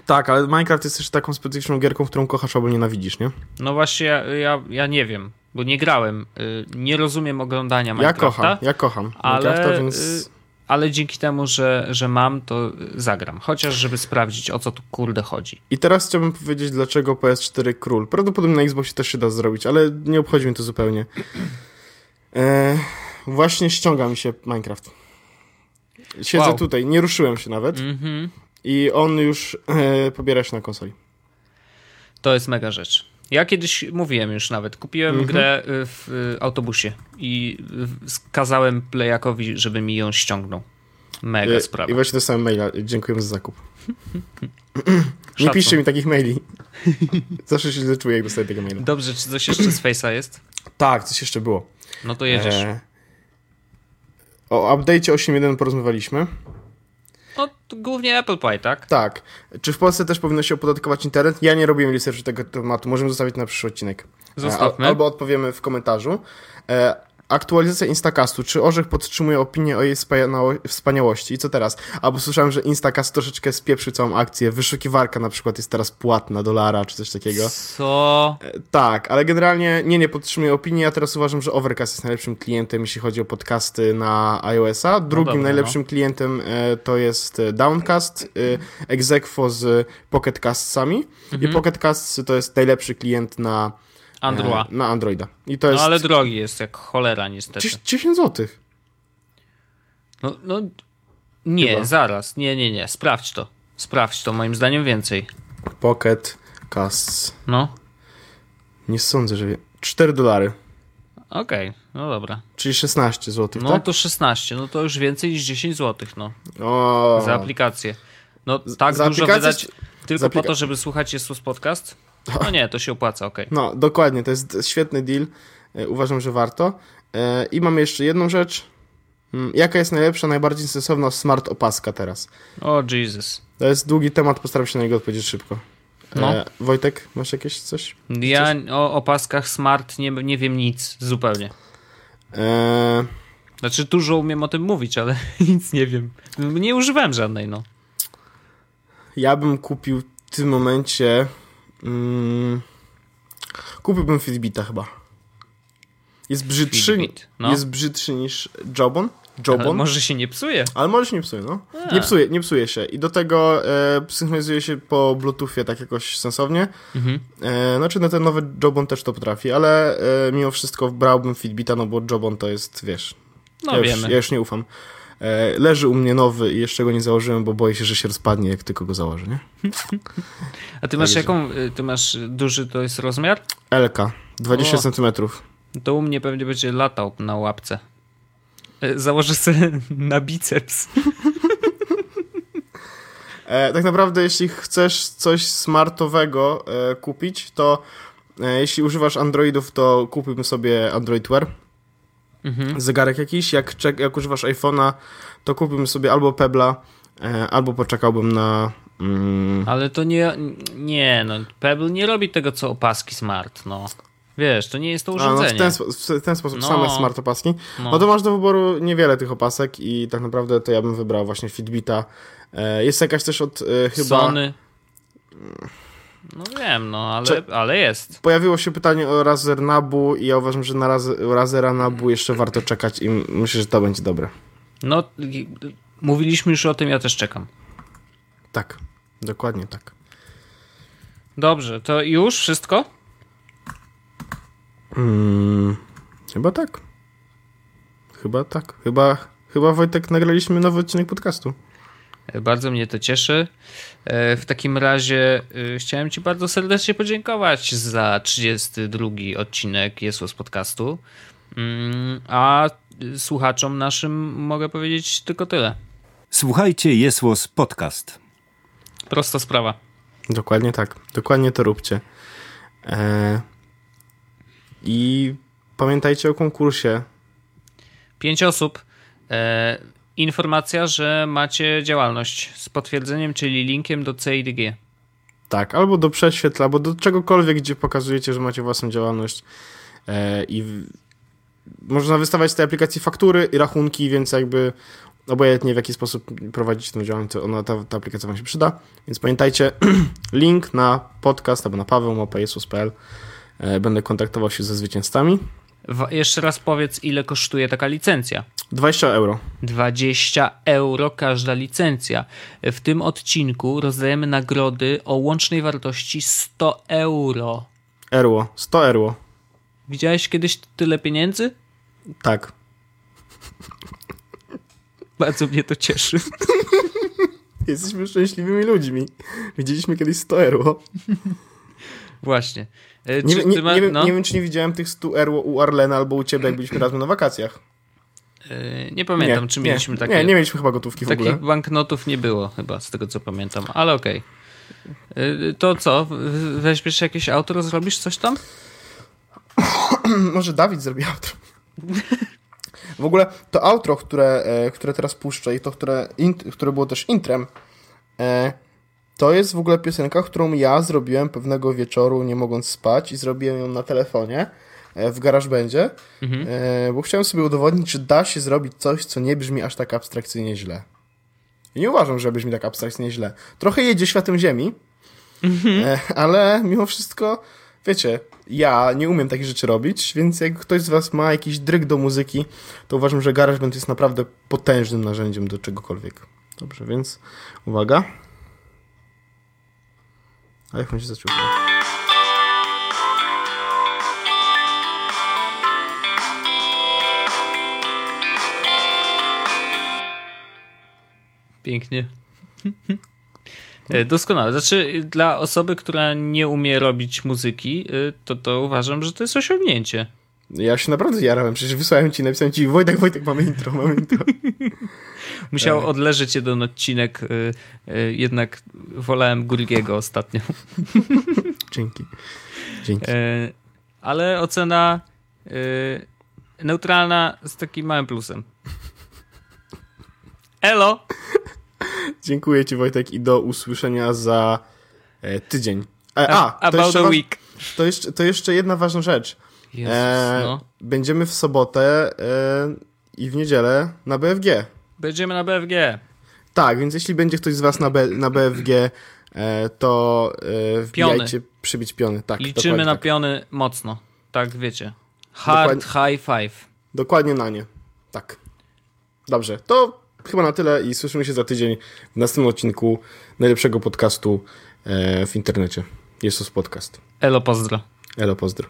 Tak, ale Minecraft jest też taką specyficzną gierką, którą kochasz albo nienawidzisz, nie? No właśnie, ja, ja, ja nie wiem, bo nie grałem. Y, nie rozumiem oglądania Minecrafta. Ja kocham, ja kocham ale, więc... Y, ale dzięki temu, że, że mam, to zagram. Chociaż, żeby sprawdzić, o co tu kurde chodzi. I teraz chciałbym powiedzieć, dlaczego PS4 król. Prawdopodobnie na Xboxie też się da zrobić, ale nie obchodzi mnie to zupełnie. E, właśnie ściąga mi się Minecraft. Siedzę wow. tutaj, nie ruszyłem się nawet. Mm -hmm. I on już e, pobiera się na konsoli. To jest mega rzecz. Ja kiedyś mówiłem już nawet, kupiłem mm -hmm. grę w autobusie i skazałem Playakowi, żeby mi ją ściągnął. Mega I, sprawa. I właśnie dostałem maila. Dziękuję za zakup. <laughs> nie piszcie mi takich maili. <laughs> Zawsze się źle czuję, jak dostaję tego maila. Dobrze, czy coś jeszcze z Face'a jest? Tak, coś jeszcze było. No to jedziesz. E... O update'cie 8.1 porozmawialiśmy. No, głównie Apple Pie, tak? Tak. Czy w Polsce też powinno się opodatkować internet? Ja nie robiłem researchu tego tematu. Możemy zostawić na przyszły odcinek. Zostawmy. Albo odpowiemy w komentarzu. Aktualizacja Instacastu. Czy Orzech podtrzymuje opinię o jej wspaniałości? I co teraz? Albo słyszałem, że Instacast troszeczkę spieprzy całą akcję. Wyszukiwarka na przykład jest teraz płatna, dolara czy coś takiego. Co? E, tak, ale generalnie nie, nie podtrzymuje opinii. Ja teraz uważam, że Overcast jest najlepszym klientem, jeśli chodzi o podcasty na iOS-a. Drugim no dobra, najlepszym no. klientem e, to jest e, Downcast, e, Exequo z Pocketcastsami. Mhm. I Pocketcasts to jest najlepszy klient na Androa. E, na Androida. I to jest... No ale drogi jest jak cholera niestety. 10 zł. No, no nie, Chyba. zaraz. Nie, nie, nie. Sprawdź to. Sprawdź to, moim zdaniem więcej. Pocket Casts. No. Nie sądzę, że... 4 dolary. Okej, okay, no dobra. Czyli 16 zł, No tak? to 16, no to już więcej niż 10 zł, no. O. Za aplikację. No tak Za dużo wydać tylko po to, żeby słuchać Jesus Podcast? No nie, to się opłaca. Okay. No, dokładnie, to jest świetny deal. E, uważam, że warto. E, I mamy jeszcze jedną rzecz. Mm, jaka jest najlepsza, najbardziej sensowna smart opaska teraz? O, Jesus. To jest długi temat, postaram się na niego odpowiedzieć szybko. E, no. Wojtek, masz jakieś coś? Ja coś? o opaskach smart nie, nie wiem nic, zupełnie. E... Znaczy dużo umiem o tym mówić, ale <laughs> nic nie wiem. Nie używałem żadnej, no. Ja bym kupił w tym momencie Mm, kupiłbym Fitbita chyba. Jest brzydszy, Fitbit, no. jest brzydszy niż Jobon, Jobon. Ale może się nie psuje. Ale może się nie psuje, no. Nie psuje, nie psuje się. I do tego e, synchronizuje się po Bluetoothie tak jakoś sensownie. Mhm. E, znaczy no ten nowy Jobon też to potrafi, ale e, mimo wszystko brałbym Fitbita, no bo Jobon to jest, wiesz... No ja, już, wiemy. ja już nie ufam. E, leży u mnie nowy i jeszcze go nie założyłem, bo boję się, że się rozpadnie, jak tylko go założę, nie? A ty masz Także- jaką, y, ty masz duży to jest rozmiar? LK, 20 O. centymetrów. To u mnie pewnie będzie latał na łapce. Y, Założę sobie <laughs> na biceps. <laughs> E, tak naprawdę, jeśli chcesz coś smartowego e, kupić, to e, jeśli używasz Androidów, to kupimy sobie Android Wear. Mhm. Zegarek jakiś. Jak, czek- jak używasz iPhone'a, to kupimy sobie albo Pebla, e, albo poczekałbym na. Mm, Ale to nie, nie no, Pebble nie robi tego, co opaski smart, no. Wiesz, to nie jest to a, no, w, urządzenie. ten, spo- w ten sposób No. same smart opaski. No. No to masz do wyboru niewiele tych opasek i tak naprawdę to ja bym wybrał właśnie Fitbita. E, jest jakaś też od e, chyba. Sony. No wiem, no, ale, Cze- ale jest. Pojawiło się pytanie o Razer Nabu i ja uważam, że na Razer, Razera Nabu jeszcze warto czekać i myślę, że to będzie dobre. No, mówiliśmy już o tym, ja też czekam. Tak, dokładnie tak. Dobrze, to już wszystko? Mm, chyba tak. Chyba tak. Chyba, chyba Wojtek nagraliśmy nowy odcinek podcastu. Bardzo mnie to cieszy. E, W takim razie e, chciałem Ci bardzo serdecznie podziękować za 32 odcinek Jesus Podcastu. Mm, A słuchaczom naszym mogę powiedzieć tylko tyle. Słuchajcie Jesłos Podcast. Prosta sprawa. Dokładnie tak. Dokładnie to róbcie. E, I pamiętajcie o konkursie. Pięć osób. E, informacja, że macie działalność z potwierdzeniem, czyli linkiem do CIDG. Tak, albo do prześwietla, albo do czegokolwiek, gdzie pokazujecie, że macie własną działalność. E, I można wystawiać z tej aplikacji faktury i rachunki, więc jakby obojętnie w jaki sposób prowadzić tę działalność, to ona, ta, ta aplikacja wam się przyda. Więc pamiętajcie, <clears throat> link na podcast albo na paweł.jesus.pl e, Będę kontaktował się ze zwycięzcami. Jeszcze raz powiedz, ile kosztuje taka licencja. 20 euro. 20 euro każda licencja. W tym odcinku rozdajemy nagrody o łącznej wartości 100 euro. Erło. 100 euro. Widziałeś kiedyś tyle pieniędzy? Tak. <laughs> Bardzo mnie to cieszy. <laughs> Jesteśmy szczęśliwymi ludźmi. Widzieliśmy kiedyś 100 euro. Właśnie. E, Nie, nie, ma- nie, wiem, no? nie wiem, czy nie widziałem tych 100 euro u Arlena albo u ciebie, jak byliśmy razem na wakacjach. E, nie pamiętam, nie, czy nie, mieliśmy takie. Nie, nie mieliśmy chyba gotówki w Takich ogóle. banknotów nie było chyba, z tego co pamiętam, ale okej. E, To co? Weźmiesz jakieś auto, zrobisz coś tam? <clears throat> Może Dawid zrobi outro. W ogóle to outro, które, które teraz puszczę i to, które, które było też intrem, to jest w ogóle piosenka, którą ja zrobiłem pewnego wieczoru, nie mogąc spać i zrobiłem ją na telefonie e, w GarageBandzie, Mhm. e, bo chciałem sobie udowodnić, czy da się zrobić coś, co nie brzmi aż tak abstrakcyjnie źle. I nie uważam, że brzmi tak abstrakcyjnie źle. Trochę jedzie światem ziemi, e, ale mimo wszystko, wiecie, ja nie umiem takich rzeczy robić, więc jak ktoś z was ma jakiś dryg do muzyki, to uważam, że GarageBand jest naprawdę potężnym narzędziem do czegokolwiek. Dobrze, więc uwaga. A jak on się zaczął? Pięknie. E, Doskonale. Znaczy, dla osoby, która nie umie robić muzyki, y, to, to uważam, że to jest osiągnięcie. Ja się naprawdę jarałem, przecież wysłałem ci, napisałem ci Wojtek, Wojtek, mamy intro, mamy intro. <laughs> Musiał odleżeć jeden odcinek, y, y, jednak wolałem Gurgiego ostatnio. <laughs> Dzięki. Dzięki. E, Ale ocena y, neutralna z takim małym plusem. Elo! Dziękuję ci Wojtek i do usłyszenia za e, tydzień. E, a, to About jeszcze, a week. to, jeszcze, to jeszcze jedna ważna rzecz. Jezus, E, no. Będziemy w sobotę e, i w niedzielę na BFG. Będziemy na BFG. Tak, więc jeśli będzie ktoś z was na, B, na BFG, e, to e, wbijajcie przybić piony. Tak, Liczymy na tak. piony mocno. Tak, wiecie. Hard Dokładnie. high five. Dokładnie na nie. Tak. Dobrze, to chyba na tyle i słyszymy się za tydzień w następnym odcinku najlepszego podcastu e, w internecie. Jest to podcast. Elo, pozdro. Elo, pozdro.